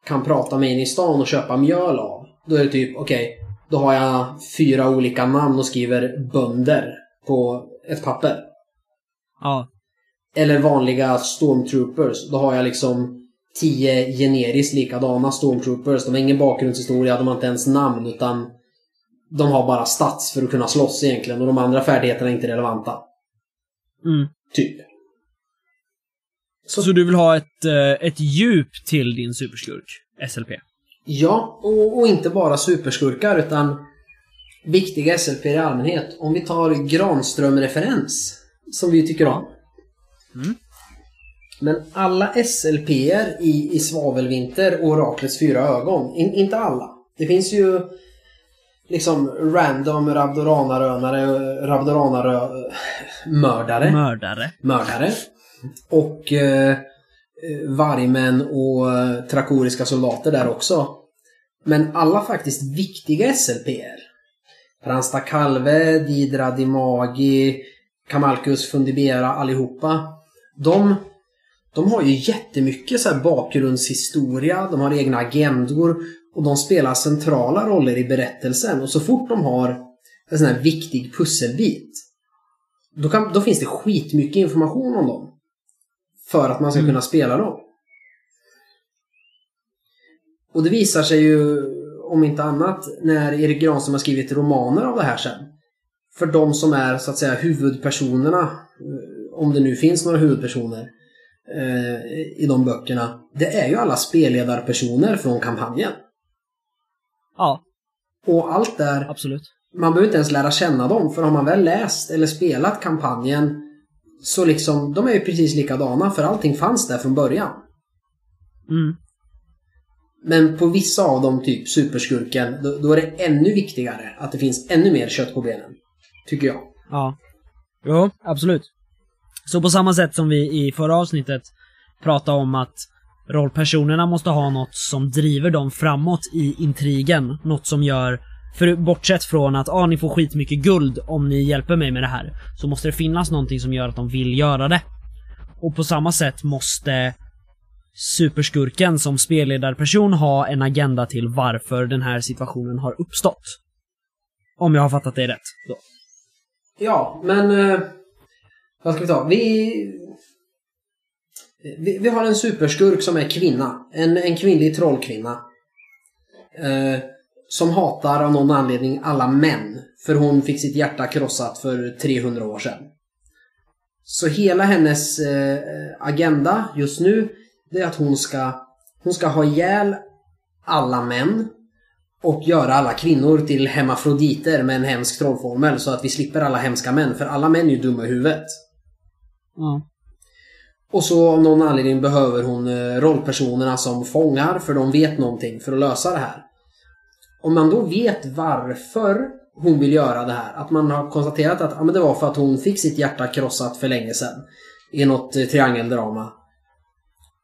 kan prata med in i stan och köpa mjöl av. Då är det typ, okej, då har jag fyra olika namn och skriver bönder på ett papper. Ja. Eller vanliga stormtroopers. Då har jag liksom tio generiskt likadana stormtroopers. De har ingen bakgrundshistoria, de har inte ens namn utan de har bara stats för att kunna slåss egentligen och de andra färdigheterna är inte relevanta. Mm. Typ. Så, du vill ha ett, eh, ett djup till din superskurk, SLP? Ja, och, och inte bara superskurkar utan viktiga SLP i allmänhet. Om vi tar Granström-referens, som vi tycker om. Mm. Men alla SLP'er i, i Svavelvinter och Oraklets fyra ögon, in, inte alla. Det finns ju liksom random Rabdoranarönare, Rabdoranarö... Mördare. Mördare. mördare. Och eh, vargmän och eh, trakoriska soldater där också. Men alla faktiskt viktiga SLPR. Pransta Kalve, Didra Dimagi, Kamalkus Fundibera allihopa. De, de har ju jättemycket så här bakgrundshistoria, de har egna agendor och de spelar centrala roller i berättelsen. Och så fort de har en sån här viktig pusselbit då, kan, då finns det skitmycket information om dem. För att man ska Mm. kunna spela dem. Och det visar sig ju, om inte annat, när Erik Granström har skrivit romaner av det här sen. För de som är, så att säga, huvudpersonerna, eh, om det nu finns några huvudpersoner eh, i de böckerna, det är ju alla spelledarpersoner från kampanjen. Ja, Och allt där absolut. man behöver inte ens lära känna dem, för har man väl läst eller spelat kampanjen så liksom, de är ju precis likadana för allting fanns där från början. Mm. Men på vissa av dem, typ superskurken, då, då är det ännu viktigare att det finns ännu mer kött på benen. Tycker jag. Ja. Jo, absolut. Så på samma sätt som vi i förra avsnittet pratade om att rollpersonerna måste ha något som driver dem framåt i intrigen. Något som gör, för bortsett från att ah, ni får skitmycket guld om ni hjälper mig med det här, så måste det finnas någonting som gör att de vill göra det. Och på samma sätt måste superskurken som spelledarperson ha en agenda till varför den här situationen har uppstått. Om jag har fattat det rätt. Då. Ja, men... Eh, vad ska vi ta? Vi, vi... Vi har en superskurk som är kvinna. En, en kvinnlig trollkvinna. Eh, som hatar av någon anledning alla män. För hon fick sitt hjärta krossat för 300 år sedan. Så hela hennes eh, agenda just nu, det är att hon ska, hon ska ha ihjäl alla män och göra alla kvinnor till hemafroditer med en hemsk trollformel så att vi slipper alla hemska män, för alla män är ju dumma i huvudet. Ja. Och så av någon anledning behöver hon eh, rollpersonerna som fångar för de vet någonting för att lösa det här. Om man då vet varför hon vill göra det här, att man har konstaterat att ja, men det var för att hon fick sitt hjärta krossat för länge sedan i något eh, triangeldrama.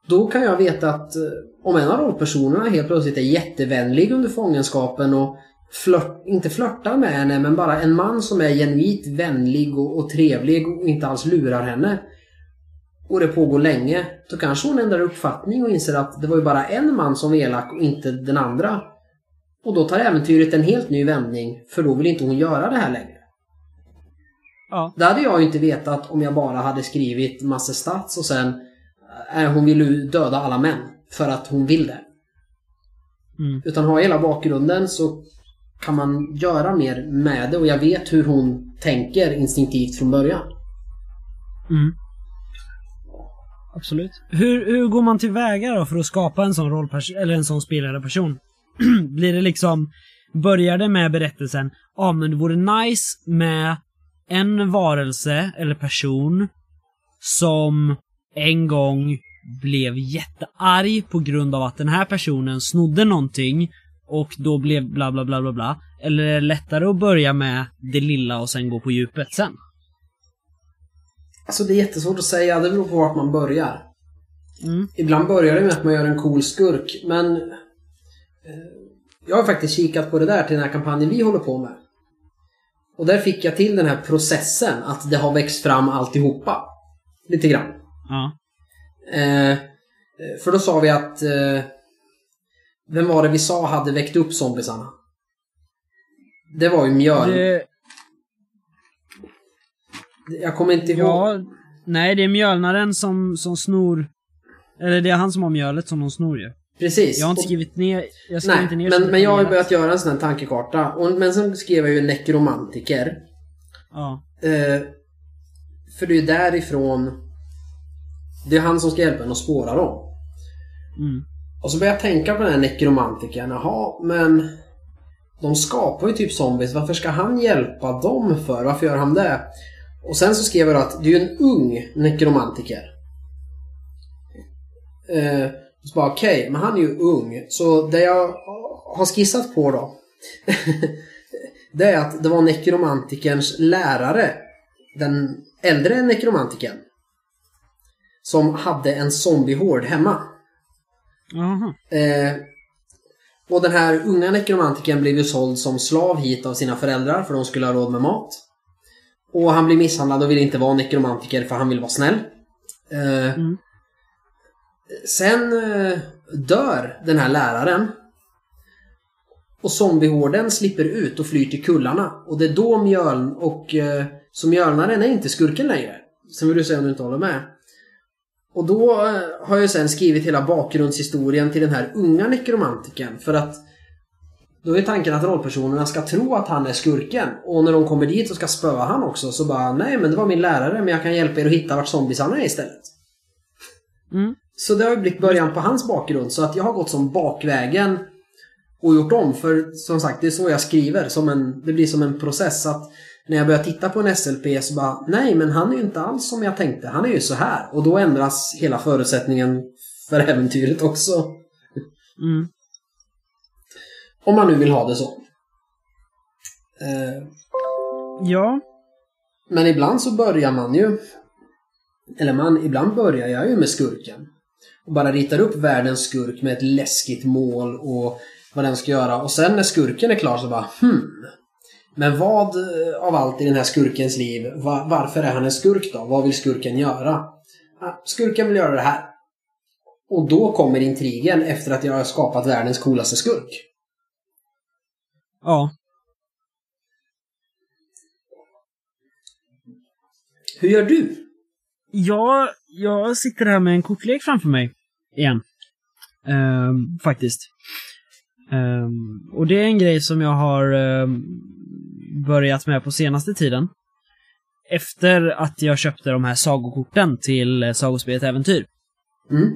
Då kan jag veta att eh, om en av rollpersonerna helt plötsligt är jättevänlig under fångenskapen och flört, inte flörtar med henne men bara en man som är genuint vänlig och, och trevlig och inte alls lurar henne och det pågår länge, då kanske hon ändrar uppfattning och inser att det var ju bara en man som var elak och inte den andra. Och då tar äventyret en helt ny vändning, för då vill inte hon göra det här längre. Ja. Det hade jag ju inte vetat om jag bara hade skrivit massa stats och sen äh, hon vill döda alla män för att hon vill det. Mm. Utan har jag hela bakgrunden så kan man göra mer med det och jag vet hur hon tänker instinktivt från början. Mm. Absolut. Hur, hur går man tillväga då för att skapa en sån rollperson, eller en sån spelledarperson? Blir det liksom, börjar det med berättelsen, ja ah, men det vore nice med en varelse eller person som en gång blev jättearg på grund av att den här personen snodde någonting och då blev bla bla bla bla bla? Eller är det lättare att börja med det lilla och sen gå på djupet sen? Alltså det är jättesvårt att säga, det beror på vart man börjar. Mm. Ibland börjar det med att man gör en cool skurk, men... Eh, jag har faktiskt kikat på det där till den här kampanjen vi håller på med. Och där fick jag till den här processen, att det har växt fram alltihopa. Lite grann. Ja. Eh, för då sa vi att... Eh, vem var det vi sa hade väckt upp zombisarna? Det var ju Mjöln. Det, Jag kommer inte ihåg. ja, nej det är mjölnaren som, som snor... Eller det är han som har mjölet som de snor ju. Precis. Jag har inte skrivit ner... Jag skrev Nej, inte ner men, men jag har ju börjat göra en sån här tankekarta. Och, men sen skrev jag ju nekromantiker. Ja. Eh, för det är ju därifrån... Det är han som ska hjälpa en att spåra dem. Mm. Och så började jag tänka på den här nekromantikern. Jaha, men... De skapar ju typ zombies. Varför ska han hjälpa dem för? Varför gör han det? Och sen så skrev jag att det är ju en ung nekromantiker. Eh, så bara okej, men han är ju ung. Så det jag har skissat på då. det är att det var nekromantikerns lärare. Den äldre nekromantikern. Som hade en zombiehord hemma. Eh, och den här unga nekromantikern blev ju såld som slav hit av sina föräldrar för de skulle ha råd med mat. Och han blir misshandlad och vill inte vara nekromantiker för han vill vara snäll. Eh, Mm. Sen eh, dör den här läraren. Och zombiehorden slipper ut och flyr till kullarna. Och det är då Mjöln och... Eh, så Mjölnaren är inte skurken längre. Sen vill du säga om du inte håller med. Och då eh, har jag sen skrivit hela bakgrundshistorien till den här unga nekromantiken. För att då är tanken att rollpersonerna ska tro att han är skurken. Och när de kommer dit och ska spöa han också så bara Nej men det var min lärare men jag kan hjälpa er att hitta vart zombiesarna är istället. Mm. Så det har ju blivit början på hans bakgrund. Så att jag har gått som bakvägen och gjort om. För som sagt, det är så jag skriver. Som en, det blir som en process. att När jag börjar titta på en SLP så bara Nej, men han är ju inte alls som jag tänkte. Han är ju så här. Och då ändras hela förutsättningen för äventyret också. Mm. Om man nu vill ha det så. Eh, Ja. Men ibland så börjar man ju Eller man, ibland börjar jag ju med skurken Och bara ritar upp världens skurk med ett läskigt mål och vad den ska göra och sen när skurken är klar så bara hmm Men vad eh, av allt i den här skurkens liv va, Varför är han en skurk då? Vad vill skurken göra? Skurken vill göra det här Och då kommer intrigen efter att jag har skapat världens coolaste skurk Ja. Hur gör du? Ja, jag sitter här med en kortlek framför mig. Igen. Ehm, faktiskt. Ehm, och det är en grej som jag har ehm, börjat med på senaste tiden. Efter att jag köpte de här sagokorten till eh, Sagospelet Äventyr. Mm.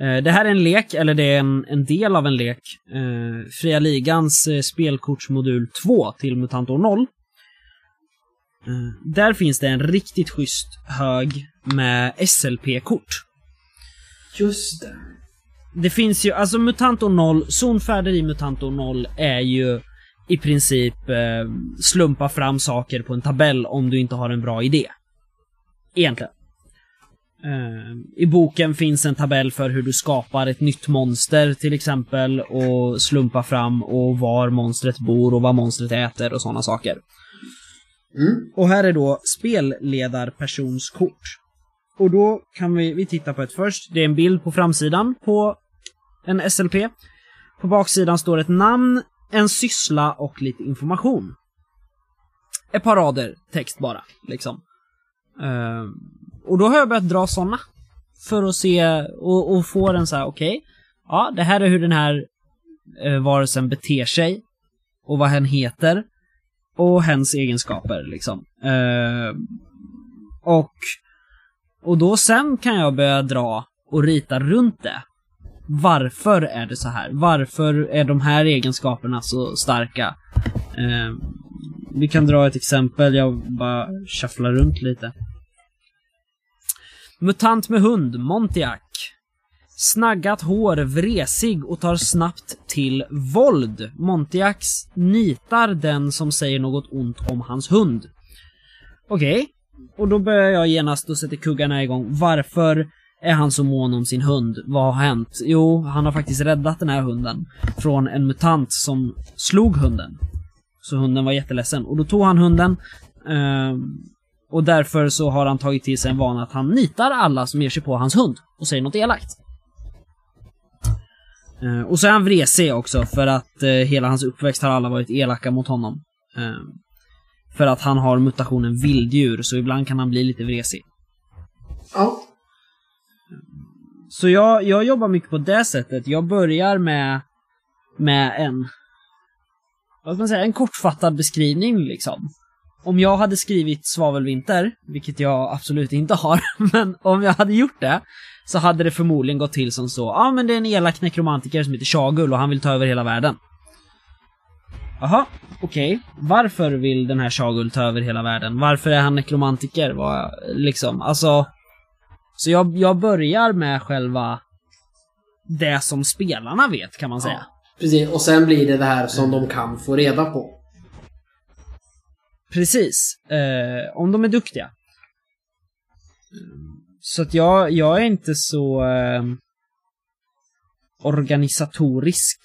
Eh, Det här är en lek, eller det är en, en del av en lek. Eh, Fria Ligans spelkortsmodul 2 till MUTANT år 0. Eh, där finns det en riktigt schysst hög med SLP-kort. Just det. Det finns ju, alltså MUTANT år 0, zonfärder i MUTANT år 0 är ju i princip eh, slumpa fram saker på en tabell om du inte har en bra idé. Egentligen. Eh, I boken finns en tabell för hur du skapar ett nytt monster till exempel och slumpa fram och var monstret bor och vad monstret äter och sådana saker. Mm. Och här är då spelledarpersonskort. Och då kan vi, vi titta på ett först. Det är en bild på framsidan på en SLP. På baksidan står ett namn, en syssla och lite information. Ett par rader text bara, liksom. Uh, och då har jag börjat dra sådana. För att se och, och få den så här, okej. ja, det här är hur den här uh, varelsen beter sig. Och vad hen heter och hens egenskaper liksom. Uh, och, och då sen kan jag börja dra och rita runt det. Varför är det så här? Varför är de här egenskaperna så starka? Eh, vi kan dra ett exempel, jag bara shufflar runt lite. Mutant med hund, Montiac. Snaggat hår, vresig och tar snabbt till våld. Montiax nitar den som säger något ont om hans hund. Okej, och då börjar jag genast och sätter kuggarna igång. Varför är han så mån om sin hund? Vad har hänt? Jo, han har faktiskt räddat den här hunden från en mutant som slog hunden. Så hunden var jätteledsen. Och då tog han hunden eh, och därför så har han tagit till sig en vana att han nitar alla som ger sig på hans hund och säger något elakt. Eh, och så är han vresig också för att eh, hela hans uppväxt har alla varit elaka mot honom. Eh, för att han har mutationen vilddjur, så ibland kan han bli lite vresig. Ja. Så jag, jag jobbar mycket på det sättet. Jag börjar med, med en, vad ska man säga, en kortfattad beskrivning liksom. Om jag hade skrivit Svavelvinter, vilket jag absolut inte har, men om jag hade gjort det, så hade det förmodligen gått till som så, ja ah, men det är en elak nekromantiker som heter Shagul och han vill ta över hela världen. Jaha, okej. Okay. Varför vill den här Shagul ta över hela världen? Varför är han nekromantiker? Vad, liksom, alltså... Så jag, jag börjar med själva det som spelarna vet, kan man säga. Ja, precis, och sen blir det det här som de kan få reda på. Precis. Eh, om de är duktiga. Så att jag, jag är inte så eh, organisatorisk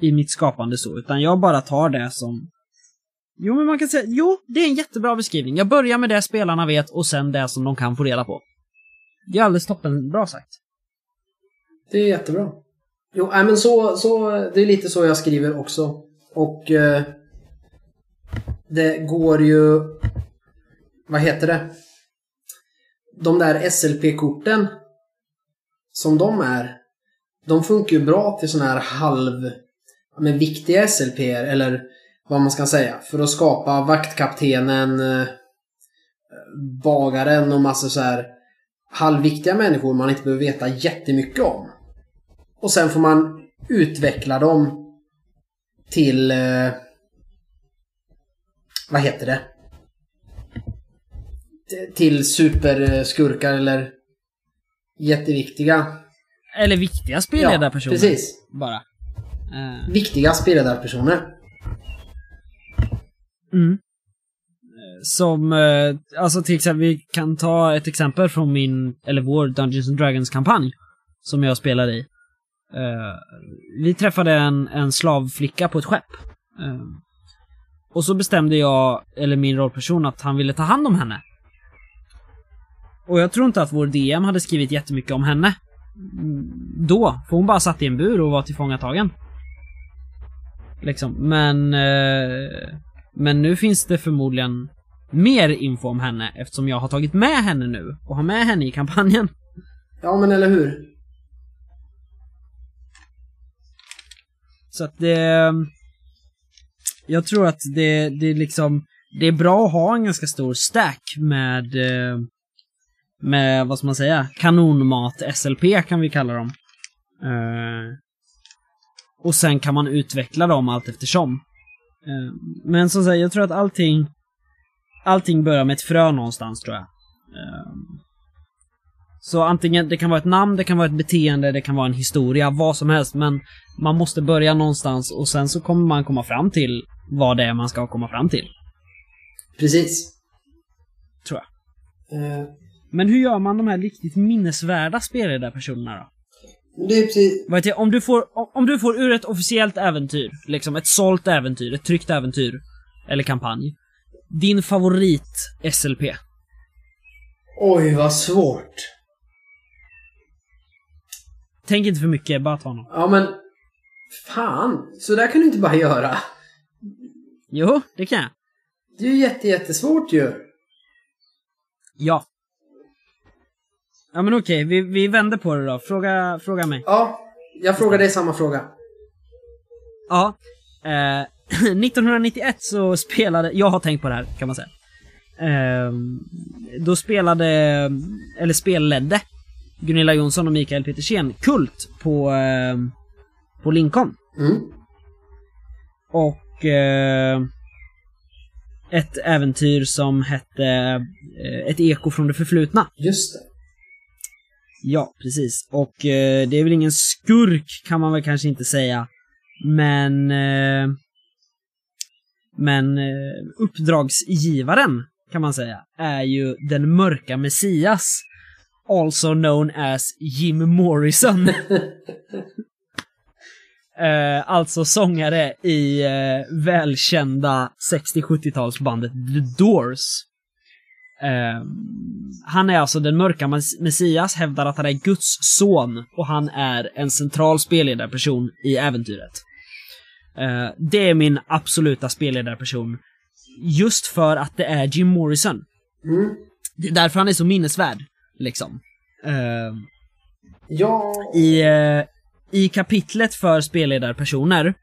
i mitt skapande så, utan jag bara tar det som... Jo, men man kan säga, jo, det är en jättebra beskrivning. Jag börjar med det spelarna vet och sen det som de kan få reda på. Det är alldeles toppen bra sagt. Det är jättebra. Jo, äh, men så, så, det är lite så jag skriver också. Och eh, det går ju... Vad heter det? De där SLP-korten som de är, de funkar ju bra till sådana här halv... Men viktiga SLP eller vad man ska säga. För att skapa vaktkaptenen, eh, bagaren och massor så här halvviktiga människor man inte behöver veta jättemycket om. Och sen får man utveckla dem till... Eh, vad heter det? Till superskurkar eller jätteviktiga. Eller viktiga spelledarpersoner. Ja, precis. Bara. Uh. Viktiga spelledarpersoner. Mm. Som, eh, alltså till exempel, vi kan ta ett exempel från min, eller vår Dungeons and Dragons-kampanj. Som jag spelar i. Eh, vi träffade en, en slavflicka på ett skepp. Eh, och så bestämde jag, eller min rollperson, att han ville ta hand om henne. Och jag tror inte att vår DM hade skrivit jättemycket om henne. Mm, då, för hon bara satt i en bur och var tillfångatagen. Liksom, men... Eh, men nu finns det förmodligen mer info om henne eftersom jag har tagit med henne nu och har med henne i kampanjen. Ja, men eller hur? Så att det... Jag tror att det, det liksom... Det är bra att ha en ganska stor stack med... Eh, med, vad ska man säga? Kanonmat SLP kan vi kalla dem. Uh, och sen kan man utveckla dem allt eftersom. Uh, men som sagt, jag tror att allting allting börjar med ett frö någonstans tror jag. Ehm, så antingen, det kan vara ett namn, det kan vara ett beteende, det kan vara en historia, vad som helst, men man måste börja någonstans och sen så kommer man komma fram till vad det är man ska komma fram till. Precis. Tror jag. Uh. Men hur gör man de här riktigt minnesvärda spelledarpersonerna då? Det är precis... Vad om, du får, om du får ur ett officiellt äventyr, liksom ett sålt äventyr, ett tryckt äventyr, eller kampanj, din favorit SLP? Oj, vad svårt. Tänk inte för mycket, bara ta någon. Ja, men... Fan, så där kan du inte bara göra. Jo, det kan jag. Det är ju jätte, jättesvårt ju. Ja. Ja men okej, vi, vi vänder på det då. Fråga, fråga mig. Ja, jag frågar dig samma fråga. Ja. Eh, 1991 så spelade, jag har tänkt på det här kan man säga. Eh, då spelade, eller spelledde Gunilla Jonsson och Mikael Petersen Kult på, eh, på Lincoln. Mm. Och eh, ett äventyr som hette eh, Ett eko från det förflutna. Just det. Ja, precis. Och eh, det är väl ingen skurk kan man väl kanske inte säga. Men... Men eh, uppdragsgivaren, kan man säga, är ju den mörka Messias. Also known as Jim Morrison. eh, alltså sångare i eh, välkända 60-70-talsbandet The Doors. Eh, han är alltså den mörka Messias, hävdar att han är Guds son och han är en central spelledarperson i äventyret. Eh, det är min absoluta spelledarperson. Just för att det är Jim Morrison. Mm. Det är därför han är så minnesvärd, liksom. Eh, Ja, i, eh, I kapitlet för spelledarpersoner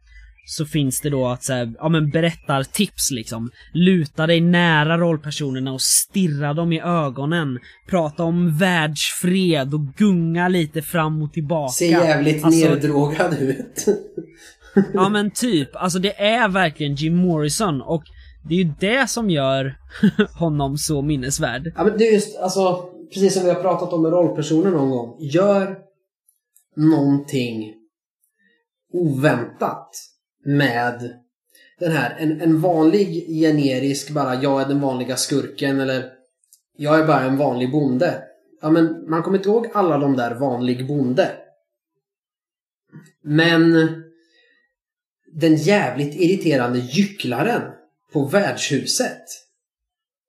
så finns det då att så här, ja men berättartips liksom. Luta dig nära rollpersonerna och stirra dem i ögonen. Prata om världsfred och gunga lite fram och tillbaka. ser jävligt Alltså, neddrogad ut. Ja men typ, alltså det är verkligen Jim Morrison och det är ju det som gör honom så minnesvärd. Ja men det är just, alltså, precis som vi har pratat om med rollpersoner någon gång. Gör någonting oväntat med den här. En, en vanlig generisk bara, jag är den vanliga skurken eller jag är bara en vanlig bonde. Ja men man kommer inte ihåg alla de där vanlig bonde. Men den jävligt irriterande gycklaren på värdshuset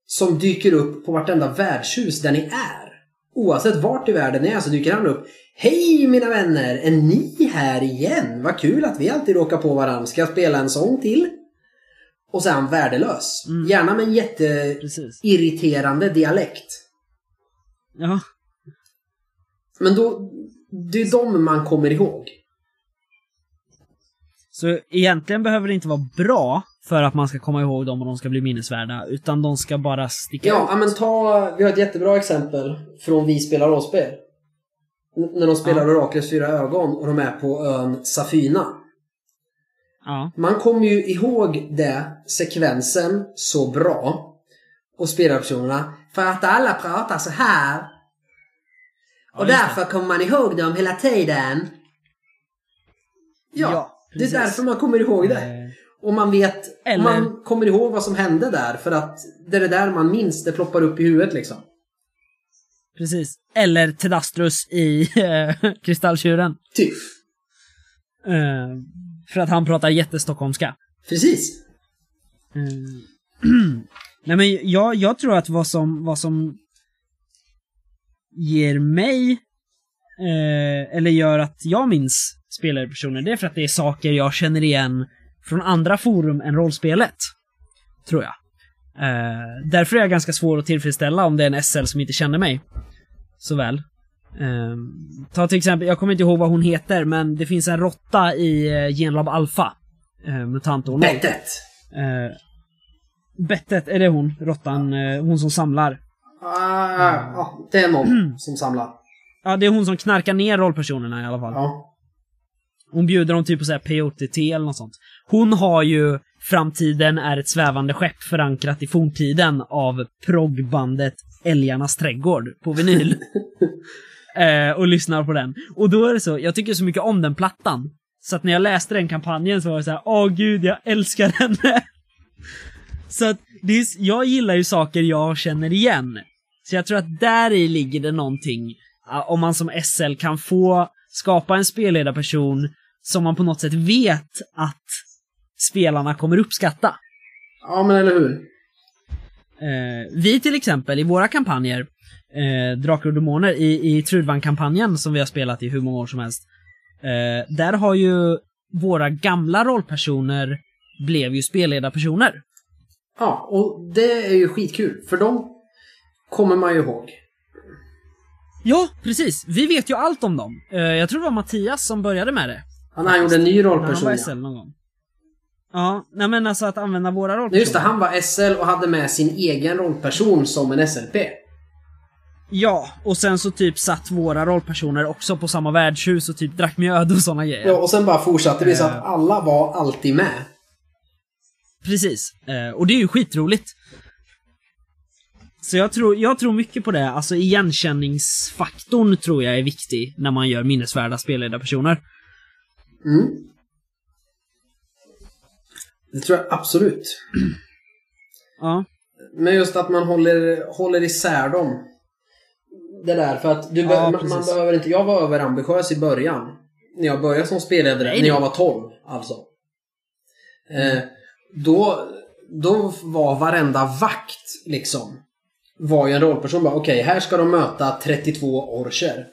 som dyker upp på vartenda värdshus där ni är. Oavsett vart i världen ni är så dyker han upp. Hej mina vänner! Är ni här igen? Vad kul att vi alltid råkar på varandra. Ska jag spela en sång till? Och så är han värdelös. Mm. Gärna med en jätteirriterande dialekt. Ja. Men då, det är de man kommer ihåg. Så egentligen behöver det inte vara bra för att man ska komma ihåg dem och de ska bli minnesvärda, utan de ska bara sticka Ja, ut. ja, men ta... Vi har ett jättebra exempel från Vi spelar rollspel. N- när de spelar Ja. Oraklets fyra ögon och de är på ön Safina. Ja. Man kommer ju ihåg det, sekvensen, så bra. Och spelarpersonerna. För att alla pratar så här. Ja, Och det. därför kommer man ihåg dem hela tiden. Ja, Ja, det är precis. därför man kommer ihåg det. Eh, Och man vet, Eller- man kommer ihåg vad som hände där. För att det är det där man minns, det ploppar upp i huvudet liksom. Precis. Eller Tedastrus i eh, Kristalltjuren. Typ. Eh, för att han pratar jättestockholmska. Precis. Eh, Nej men jag, jag tror att vad som, vad som ger mig, eh, eller gör att jag minns spelarpersoner, det är för att det är saker jag känner igen från andra forum än rollspelet. Tror jag. Eh, därför är jag ganska svår att tillfredsställa om det är en SL som inte känner mig så väl. Eh, ta till exempel, jag kommer inte ihåg vad hon heter, men det finns en råtta i eh, Genlab Alpha. Eh, Mutant och Bettet. Bettet, är det hon? Råttan, hon som samlar. Ah, ja, det är någon som samlar. Ja, det är hon som knarkar ner rollpersonerna i alla fall. Ja. Hon bjuder dem typ på såhär POTT eller något sånt. Hon har ju Framtiden är ett svävande skepp förankrat i forntiden av proggbandet Älgarnas trädgård på vinyl. eh, och lyssnar på den. Och då är det så, jag tycker så mycket om den plattan. Så att när jag läste den kampanjen så var det så här: åh gud, jag älskar henne. så att, det är, jag gillar ju saker jag känner igen. Så jag tror att där i ligger det någonting, ja, om man som SL kan få skapa en spelledarperson som man på något sätt vet att spelarna kommer uppskatta. Ja, men eller hur? Eh, vi till exempel i våra kampanjer, eh, Drakar och Demoner, i, i Trudvang-kampanjen som vi har spelat i hur många år som helst. Eh, där har ju våra gamla rollpersoner blev ju spelledarpersoner. Ja, och det är ju skitkul. För de kommer man ju ihåg. Ja, precis. Vi vet ju allt om dem. Eh, jag tror det var Mattias som började med det. Han, han gjorde en ny När han rollperson. var ja. SL någon gång. Ja, nej men alltså att använda våra rollpersoner. Just det, han var SL och hade med sin egen rollperson som en SLP. Ja, och sen så typ satt våra rollpersoner också på samma värdshus och typ drack mjöd och såna grejer. Ja, och sen bara fortsatte vi så att Eh. alla var alltid med. Precis. Eh, och det är ju skitroligt. Så jag tror, jag tror mycket på det. Alltså igenkänningsfaktorn tror jag är viktig när man gör minnesvärda spelledarpersoner. Mm. Det tror jag absolut. Ja. Men just att man håller, håller isär dem. Det där, för att du Ja, man, man behöver inte... Jag var överambitiös i början. När jag började som spelledare, Nej, när jag var 12 alltså. Eh, då, då var varenda vakt liksom var ju en rollperson. Bara, Okej, här ska de möta 32 orcher.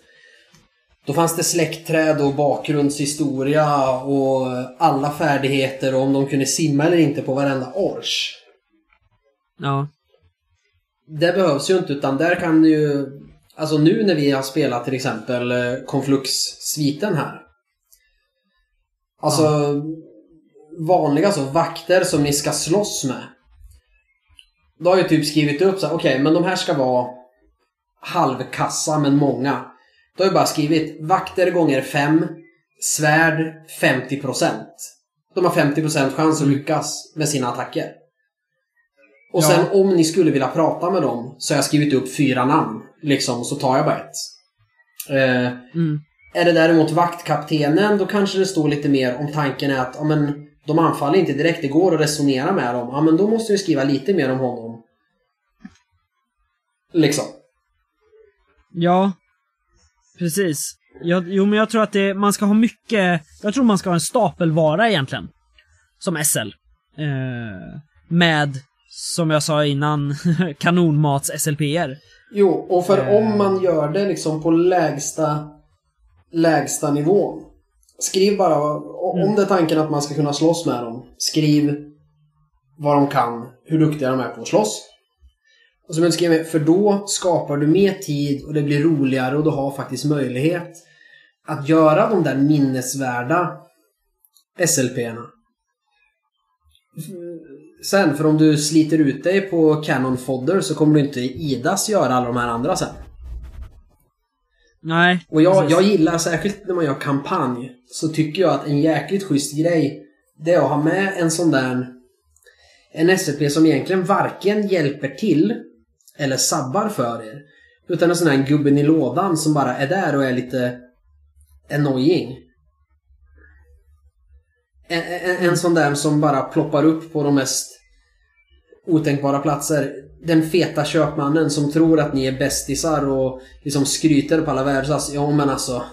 Då fanns det släktträd och bakgrundshistoria och alla färdigheter och om de kunde simma eller inte på varenda ors. Ja. Det behövs ju inte utan där kan du ju... Alltså nu när vi har spelat till exempel eh, Conflux-sviten här. Alltså vanliga så vakter som ni ska slåss med. Då har jag typ skrivit upp så här, okej men de här ska vara halvkassa men många. Då har jag bara skrivit vakter gånger 5, svärd 50%. De har 50% chans att lyckas med sina attacker. Och Ja. sen om ni skulle vilja prata med dem så har jag skrivit upp fyra namn. Liksom, så tar jag bara ett. Eh, Mm. är det däremot vaktkaptenen då kanske det står lite mer om tanken är att ja, men, de anfaller inte direkt, det går att resonera med dem. Ja men då måste vi skriva lite mer om honom. Liksom. Ja. Precis. Jag, jo, men jag tror att det, man ska ha mycket... Jag tror man ska ha en stapelvara egentligen. Som SL. Eh, med, som jag sa innan, kanonmats SLPR. Jo, och för Eh. om man gör det liksom på lägsta lägsta nivån. Skriv bara, o- Mm. om det är tanken att man ska kunna slåss med dem, skriv vad de kan, hur duktiga de är på att slåss. Och som jag skrev, för då skapar du mer tid och det blir roligare och du har faktiskt möjlighet att göra de där minnesvärda SLP-erna. Sen, för om du sliter ut dig på Canon Fodder så kommer du inte idas göra alla de här andra sen. Nej. Och jag, jag gillar, särskilt när man gör kampanj, så tycker jag att en jäkligt schysst grej det är att ha med en sån där en SLP som egentligen varken hjälper till eller sabbar för er. Utan en sån här gubben i lådan som bara är där och är lite annoying. En, en, en sån där som bara ploppar upp på de mest otänkbara platser. Den feta köpmannen som tror att ni är bästisar och liksom skryter på alla världsas. Ja men alltså.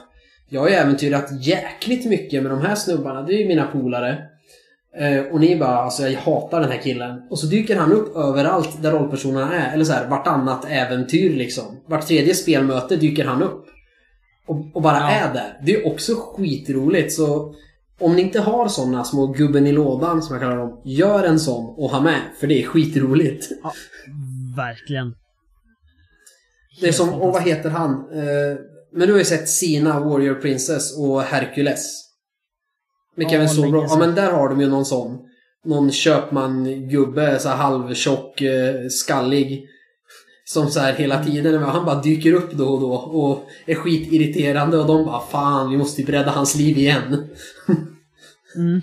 Jag har ju äventyrat jäkligt mycket med de här snubbarna. Det är ju mina polare. Eh, och ni bara alltså jag hatar den här killen. Och så dyker han upp överallt där rollpersonerna är. Eller så här vartannat äventyr liksom. Vart tredje spelmöte dyker han upp. Och, och bara Ja. är där. Det är också skitroligt så om ni inte har såna små gubben i lådan som jag kallar dem. Gör en sån och ha med. För det är skitroligt. Ja, verkligen. Det är som, och vad heter han? Eh, men du har ju sett Sina, Warrior Princess och Hercules. Med Ja, Kevin länge Sorbo. Ja men där har de ju någon sån. Någon köpman-gubbe, så halvtjock, eh, skallig. Som så här hela tiden, han bara dyker upp då och då och är skitirriterande och de bara Fan, vi måste typ rädda hans liv igen. Mm.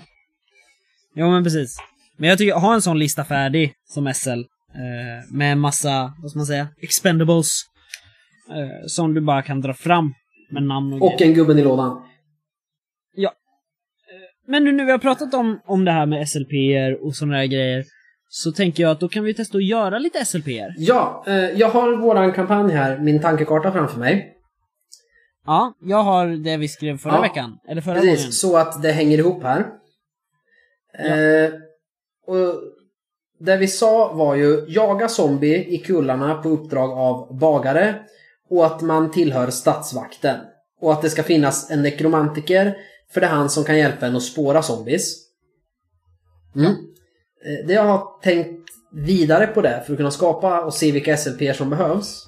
Ja men precis. Men jag tycker, ha en sån lista färdig som SL. Eh, med en massa, vad ska man säga, expendables. Eh, som du bara kan dra fram med namn och, Och grejer. en gubben i lådan. Men nu när vi har pratat om, om det här med SLPR och sådana där grejer. Så tänker jag att då kan vi testa att göra lite SLPR. Ja, eh, jag har våran kampanj här, min tankekarta framför mig. Ja, jag har det vi skrev förra Ja, veckan. Eller förra gången. Precis, så att det hänger ihop här. Ja. Eh, och det vi sa var ju jaga zombie i kullarna på uppdrag av bagare och att man tillhör stadsvakten. Och att det ska finnas en nekromantiker för det är han som kan hjälpa en att spåra zombies. Mm. Eh, Det jag har tänkt vidare på det för att kunna skapa och se vilka SLP som behövs.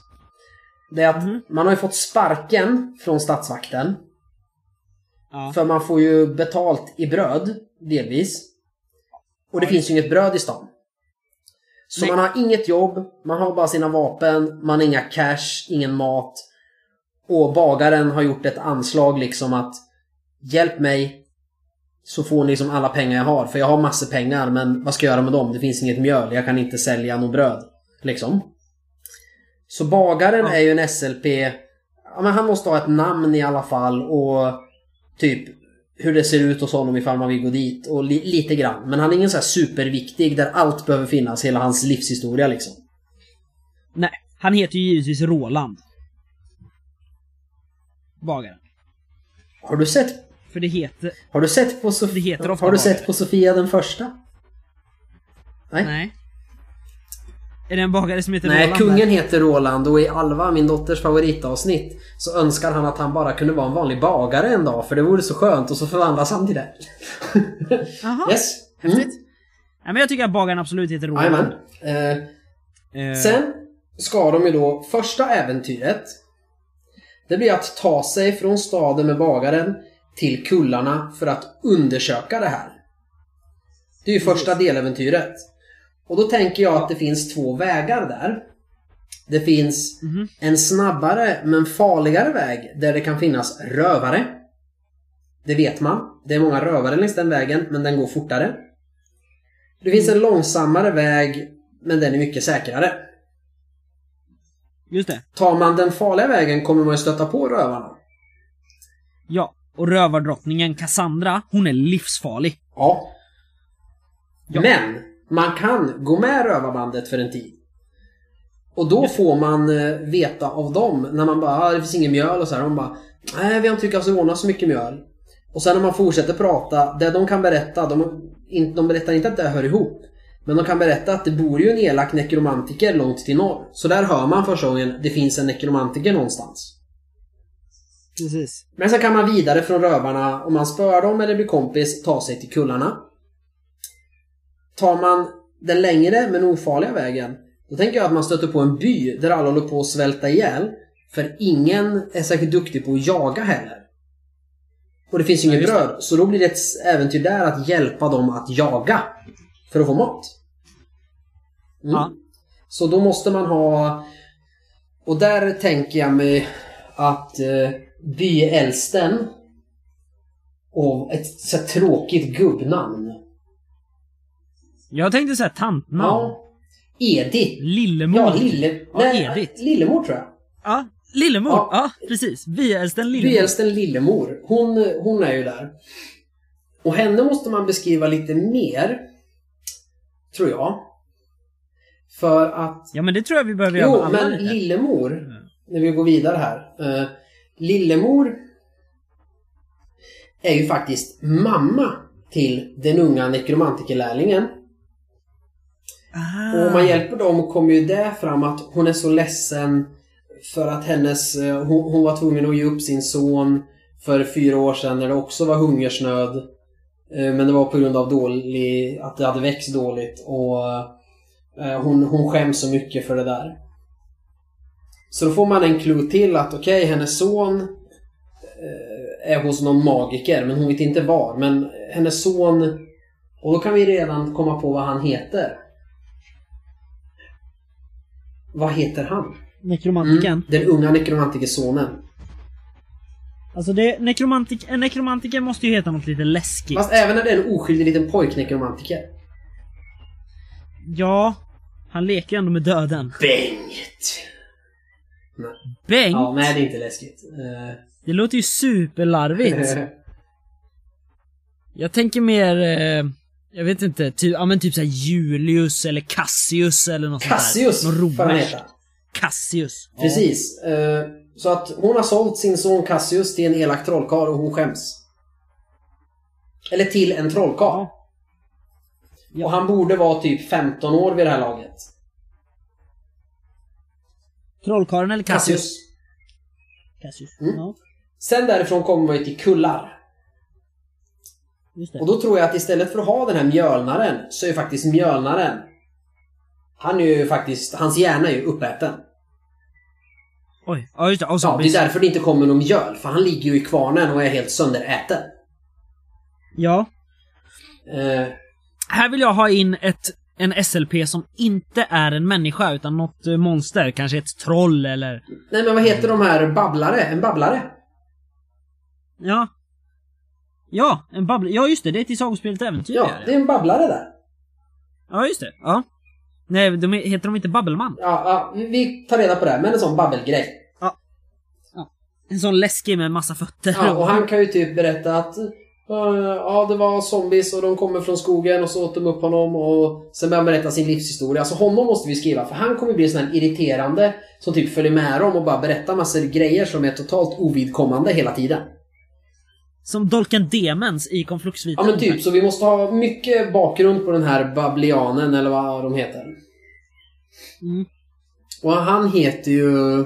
Det är att Mhm. man har ju fått sparken från stadsvakten. Ja. För man får ju betalt i bröd, delvis. Och det finns ju inget bröd i stan. Så Nej. man har inget jobb, man har bara sina vapen, man har inga cash, ingen mat. Och bagaren har gjort ett anslag liksom att Hjälp mig så får ni som alla pengar jag har. För jag har massor pengar men vad ska jag göra med dem? Det finns inget mjöl, jag kan inte sälja något bröd. Liksom. Så bagaren Ja. är ju en SLP. Ja, men han måste ha ett namn i alla fall och typ hur det ser ut hos honom ifall man vill gå dit och li- lite grann. Men han är ingen så här superviktig där allt behöver finnas, hela hans livshistoria liksom. Nej, han heter ju givetvis Roland. Bagaren. Har du sett, För det heter... har du sett på ofta Har du sett på Sofia den första? Nej. Nej. Är det en bagare som heter Nej, Roland? kungen där? heter Roland och i Alva, min dotters favoritavsnitt, så önskar han att han bara kunde vara en vanlig bagare en dag för det vore så skönt och så förvandlas han till det. Jaha. yes. Mm. Häftigt. Nej men jag tycker att bagaren absolut heter Roland. Eh, Eh, sen ska de ju då, första äventyret, det blir att ta sig från staden med bagaren till kullarna för att undersöka det här. Det är ju första deläventyret. Och då tänker jag att det finns två vägar där. Det finns Mhm. en snabbare men farligare väg där det kan finnas rövare. Det vet man. Det är många rövare längs den vägen, men den går fortare. Det finns en långsammare väg, men den är mycket säkrare. Just det. Tar man den farliga vägen kommer man ju stöta på rövarna. Ja. Och rövardrottningen Cassandra, hon är livsfarlig. Ja. Ja. Men man kan gå med rövarbandet för en tid. Och då får man eh, veta av dem, när man bara ah, det finns ingen mjöl och så här. De bara nej vi har inte lyckats ordna så mycket mjöl. Och sen när man fortsätter prata, det de kan berätta, de, de berättar inte att det hör ihop. Men de kan berätta att det bor ju en elak nekromantiker långt till norr. Så där hör man första gången, det finns en nekromantiker någonstans. Precis. Men sen kan man vidare från rövarna, om man spöar dem eller blir kompis, ta sig till kullarna. Tar man den längre men ofarliga vägen, då tänker jag att man stöter på en by där alla håller på att svälta ihjäl. För ingen är särskilt duktig på att jaga heller. Och det finns ju inget bröd, så då blir det ett äventyr där att hjälpa dem att jaga. För att få mat. Mm. Ja. Så då måste man ha... Och där tänker jag mig att eh, byäldsten och ett så tråkigt gubbnamn. Jag tänkte säga tantnamn. Ja. Edith. Lillemor. Ja, Lille... Ja, nej, Edith. Lillemor tror jag. Ja, Lillemor. Ja. Ja, precis. Byäldsten Lillemor. Byäldsten Lillemor. Hon, hon är ju där. Och henne måste man beskriva lite mer. Tror jag. För att... Ja, men det tror jag vi behöver göra med Jo, men lite. Lillemor. Mm. När vi går vidare här. Lillemor är ju faktiskt mamma till den unga nekromantikerlärlingen. Ah. Och om man hjälper dem kommer ju det fram att hon är så ledsen för att hennes... eh, Hon, hon var tvungen att ge upp sin son för fyra år sedan när det också var hungersnöd. Eh, Men det var på grund av dålig, att det hade växt dåligt och eh, hon, hon skäms så mycket för det där. Så då får man en clue till att okej, hennes son eh, är hos någon magiker men hon vet inte var. Men hennes son... Och då kan vi redan komma på vad han heter. Vad heter han? Nekromantiken. Mm, den unga nekromantikesonen. Alltså det, nekromantik, en nekromantiker måste ju heta något lite läskigt. Fast även när det är en oskyldig liten pojknekromantiker. Ja, han leker ju ändå med döden. Bengt! Bengt! Ja, nej det är inte läskigt. Eh, Det låter ju superlarvigt. Jag tänker mer, eh, jag vet inte, typ, ja men typ såhär Julius eller Cassius eller något Cassius sånt där. Någon romersk. Cassius. Ja. Precis. Eh, så att hon har sålt sin son Cassius till en elak trollkarl och hon skäms. Eller till en trollkarl. Ja. Ja. Och han borde vara typ 15 år vid det här laget. Trollkarlen eller Cassius? Cassius. Cassius. Mm. Ja, Sen därifrån kommer man ju till kullar. just det. Och då tror jag att istället för att ha den här mjölnaren så är faktiskt mjölnaren Han är ju faktiskt, hans hjärna är ju uppäten. Oj, ja just det. Och Ja, det är därför det inte kommer någon mjöl. För han ligger ju i kvarnen och är helt sönderäten. Ja. Eh, Här vill jag ha in ett, en SLP som inte är en människa utan något eh, monster. Kanske ett troll eller... nej men vad heter de här babblare? En babblare? Ja. Ja, en babbel. Ja just det, det är till sagospelet Äventyr Ja, det är en babblare där. Ja, just det. Ja. Nej, de heter de inte Babbelman? Ja, ja, vi- tar reda på det. Men en sån babbelgrej. En sån läskig med massa fötter. Ja, och han kan ju typ berätta att Ja, det var zombies och de kommer från skogen och så åt de upp honom och sen börjar han berätta sin livshistoria. Så honom måste vi skriva för han kommer bli sån här irriterande som typ följer med dem och bara berättar massor grejer som är totalt ovidkommande hela tiden. Som Dolken Demens i Konfluxviten. Ja men typ, så vi måste ha mycket bakgrund på den här Bablianen eller vad de heter. Mm. Och han heter ju...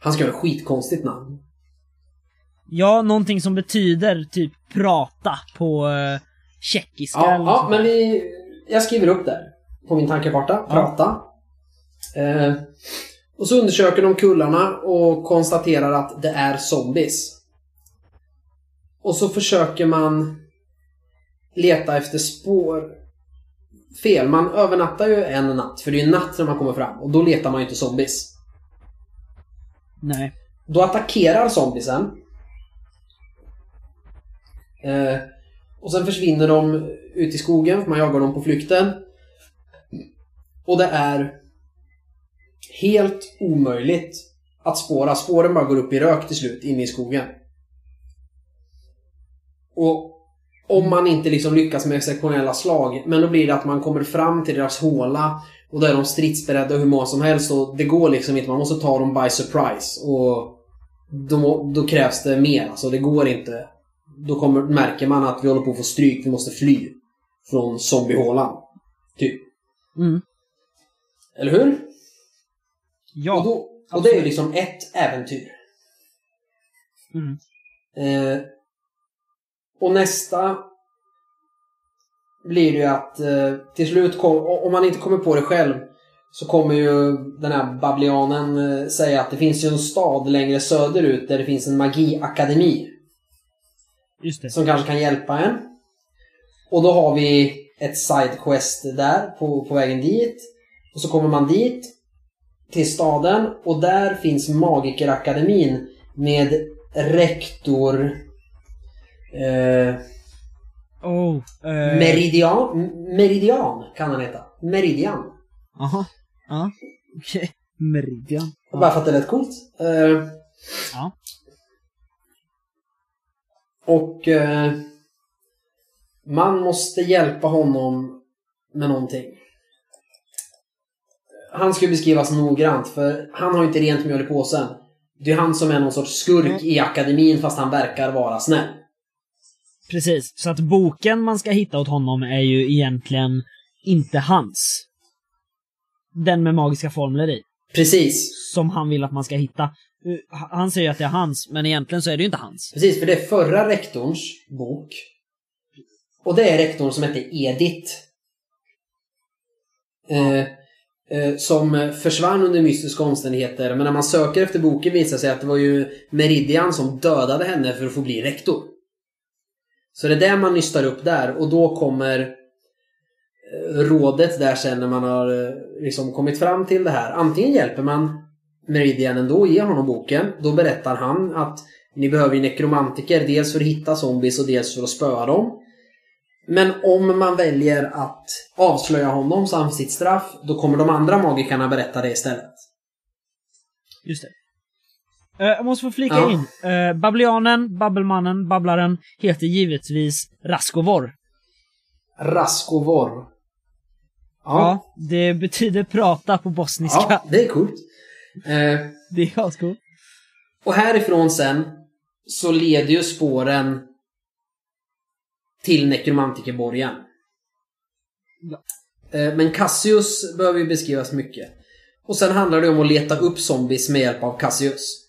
Han ska ha ett skitkonstigt namn. Ja, någonting som betyder typ prata på uh, tjeckiska. Ja, eller ja men vi... Jag skriver upp där. På min tankekarta. Prata. Eh, och så undersöker de kullarna och konstaterar att det är zombies. Och så försöker man leta efter spår. Fel, man övernattar ju en natt. För det är ju natt när man kommer fram. Och då letar man ju inte zombies. Nej. Då attackerar zombiesen. Eh, och sen försvinner de ut i skogen, för man jagar dem på flykten. Och det är helt omöjligt att spåra. Spåren bara går upp i rök till slut, inne i skogen. Och om man inte liksom lyckas med exceptionella slag, men då blir det att man kommer fram till deras håla och då är de stridsberedda hur många som helst och det går liksom inte. Man måste ta dem by surprise. Och då, då krävs det mer. Alltså det går inte. Då kommer, märker man att vi håller på att få stryk. Vi måste fly. Från zombiehålan. Typ. Mm. Eller hur? Ja. och, då, och det är ju liksom ett äventyr. Mm. Eh, och nästa blir det ju att eh, till slut, kom, om man inte kommer på det själv, så kommer ju den här bablianen eh, säga att det finns ju en stad längre söderut där det finns en magiakademi. Som kanske kan hjälpa en. Och då har vi ett sidequest där på, på vägen dit. Och så kommer man dit till staden och där finns Magikerakademin med rektor eh, Oh. eh, Meridian, Meridian kan han heta. Meridian. Aha. Ja. Okej. Meridian. Bara för att det lät coolt. Eh, Ja. Och eh, man måste hjälpa honom med någonting. Han ska ju beskrivas noggrant för han har ju inte rent mjöl i påsen. Det är han som är någon sorts skurk Mm. i akademin fast han verkar vara snäll. Precis. Så att boken man ska hitta åt honom är ju egentligen inte hans. Den med magiska formler i. Precis. Som han vill att man ska hitta. Eh, han säger att det är hans, men egentligen så är det ju inte hans. Precis, för det är förra rektorns bok. Och det är rektorn som hette Edith. Eh, eh, som försvann under mystiska omständigheter. Men när man söker efter boken visar det sig att det var ju Meridian som dödade henne för att få bli rektor. Så det är det man nystar upp där och då kommer eh, rådet där sen när man har eh, liksom kommit fram till det här. Antingen hjälper man Meridian ändå ger honom boken. Då berättar han att ni behöver ju nekromantiker, dels för att hitta zombies och dels för att spöa dem. Men om man väljer att avslöja honom så han får sitt straff, då kommer de andra magikerna berätta det istället. Just det. Eh, jag måste få flika Ja. in. Uh, Bablianen, Babbelmannen, Babblaren heter givetvis Raskovor. Raskovor. Ja. Ja, det betyder prata på bosniska. ja det är coolt. Eh, Det är ascoolt. och härifrån sen så leder ju spåren till nekromantikerborgen. Eh, Men Cassius behöver ju beskrivas mycket. Och sen handlar det om att leta upp zombies med hjälp av Cassius.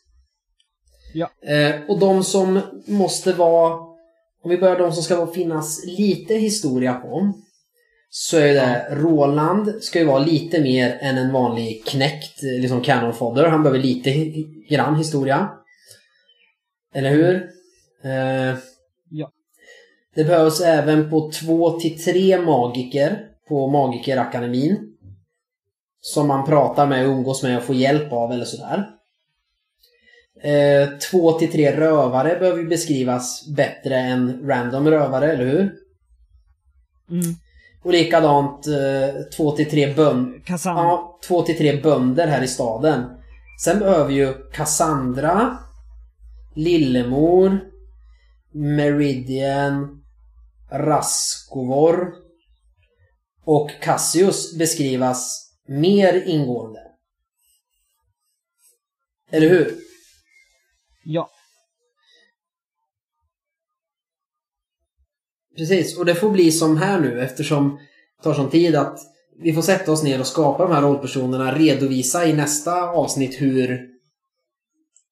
Ja. Eh, och de som måste vara... Om vi börjar de som ska finnas lite historia på. Så är det Roland ska ju vara lite mer än en vanlig knäckt liksom canon fodder. Han behöver lite grann historia. Eller hur? Eh, Ja. det behövs även på två till tre magiker på Magikerakademin. Som man pratar med, umgås med och får hjälp av eller sådär. Eh, två till tre rövare behöver ju beskrivas bättre än random rövare, eller hur? Mm. Och likadant eh, två till tre bönder. Ja, två till tre bönder här i staden. Sen behöver ju Cassandra, Lillemor, Meridian, Raskovor och Cassius beskrivas mer ingående. Eller hur? Precis, och det får bli som här nu eftersom det tar sån tid att vi får sätta oss ner och skapa de här rollpersonerna, redovisa i nästa avsnitt hur,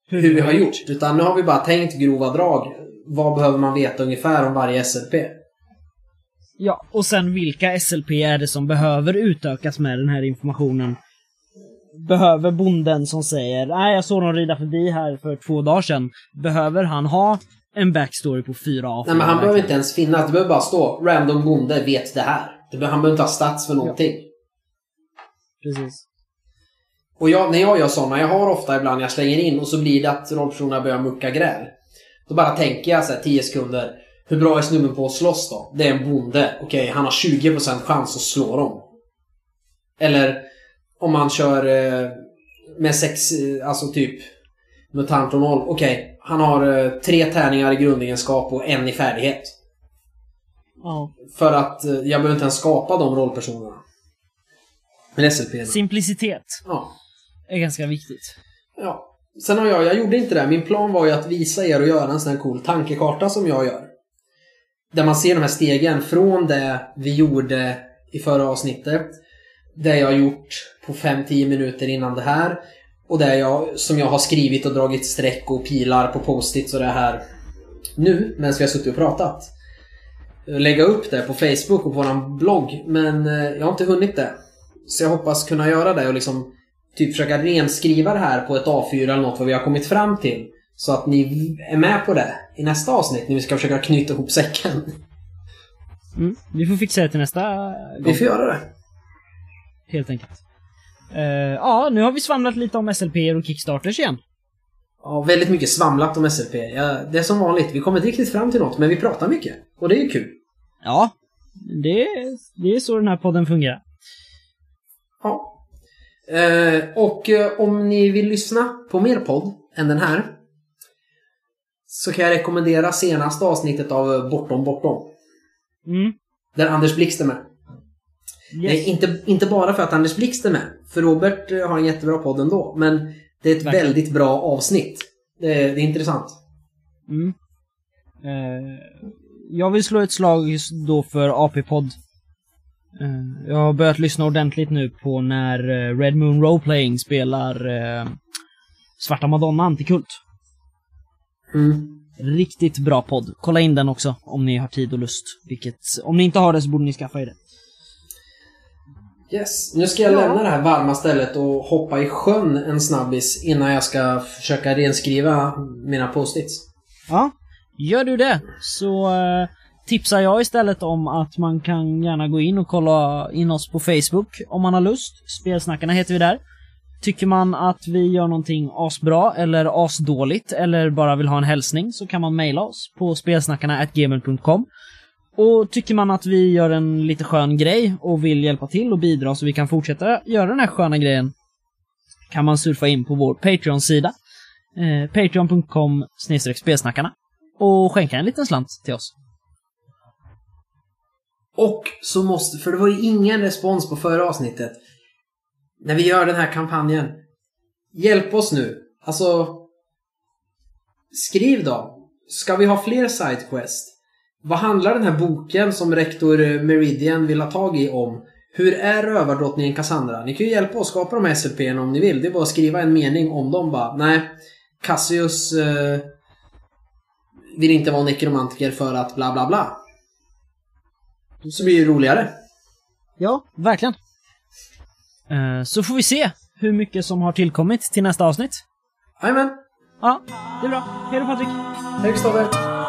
hur vi har gjort. Utan nu har vi bara tänkt grova drag. Vad behöver man veta ungefär om varje SLP? Ja, och sen vilka SLP är det som behöver utökas med den här informationen? Behöver bonden som säger nej jag såg dem rida förbi här för två dagar sedan. Behöver han ha en backstory på fyra A4? Nej men han behöver inte ens finnas. Det behöver bara stå random bonde vet det här. Det han behöver inte ha stats för någonting. Precis. Och jag, när jag gör sådana, jag har ofta ibland jag slänger in och så blir det att rollpersonerna börjar mucka gräl. Då bara tänker jag så här 10 sekunder. Hur bra är snubben på att slåss då? Det är en bonde. Okej, han har 20% chans att slå dem. Eller om man kör eh, med sex, eh, alltså typ mutant och noll. Okej, han har eh, tre tärningar i grundegenskap och en i färdighet. Ja. För att eh, jag behöver inte ens skapa de rollpersonerna. Men SLP. Simplicitet Ja. är ganska viktigt. Ja. Sen har jag, jag gjorde inte det. Min plan var ju att visa er och göra en sån här cool tankekarta som jag gör. Där man ser de här stegen från det vi gjorde i förra avsnittet. Det jag har gjort på 5-10 minuter innan det här. Och det jag, som jag har skrivit och dragit streck och pilar på post-its och det här nu, medan vi har suttit och pratat. Lägga upp det på Facebook och på vår blogg, men eh, jag har inte hunnit det. Så jag hoppas kunna göra det och liksom typ försöka renskriva det här på ett A4 eller något vad vi har kommit fram till. Så att ni är med på det i nästa avsnitt när vi ska försöka knyta ihop säcken. Mm. Vi får fixa det till nästa gång, Vi får göra det. helt enkelt. Eh, ja, nu har vi svamlat lite om SLP och Kickstarters igen. Ja, väldigt mycket svamlat om SLP. Ja, det är som vanligt, vi kommer inte riktigt fram till något men vi pratar mycket. Och det är ju kul. Ja, det, det är så den här podden fungerar. Ja. Eh, och eh, om ni vill lyssna på mer podd än den här så kan jag rekommendera senaste avsnittet av Bortom Bortom. Mm. Där Anders Blixt är med. Yes. inte, inte bara för att Anders Blixt är med. För Robert eh, har en jättebra podd ändå. Men det är ett Verkligen. väldigt bra avsnitt. Det är, det är intressant. Mm. Eh, jag vill slå ett slag då för AP-podd. Eh, jag har börjat lyssna ordentligt nu på när eh, Red Moon Roleplaying spelar eh, Svarta Madonna Antikult. Mm. Riktigt bra podd. Kolla in den också om ni har tid och lust. Vilket, om ni inte har det så borde ni skaffa er det. Yes. Nu ska jag Ja. lämna det här varma stället och hoppa i sjön en snabbis innan jag ska försöka renskriva mina post-its. Ja, gör du det så eh, tipsar jag istället om att man kan gärna gå in och kolla in oss på Facebook om man har lust. Spelsnackarna heter vi där. Tycker man att vi gör någonting asbra eller asdåligt eller bara vill ha en hälsning så kan man mejla oss på spelsnackarna.gmail.com. Och tycker man att vi gör en lite skön grej och vill hjälpa till och bidra så vi kan fortsätta göra den här sköna grejen kan man surfa in på vår Patreon-sida eh, patreon.com spelsnackarna och skänka en liten slant till oss. Och så måste, för det var ju ingen respons på förra avsnittet. När vi gör den här kampanjen. Hjälp oss nu. Alltså. Skriv då. Ska vi ha fler sidequest? Vad handlar den här boken som rektor Meridian vill ha tag i om? Hur är rövardrottningen Cassandra? Ni kan ju hjälpa oss skapa de här SLP om ni vill. Det är bara att skriva en mening om dem bara. Nej. Cassius eh, vill inte vara nekromantiker för att bla bla bla. Så blir det roligare. Ja, verkligen. Eh, så får vi se hur mycket som har tillkommit till nästa avsnitt. Jajamän. Ja, det är bra. Hej då Patrik! Hej Kristoffer.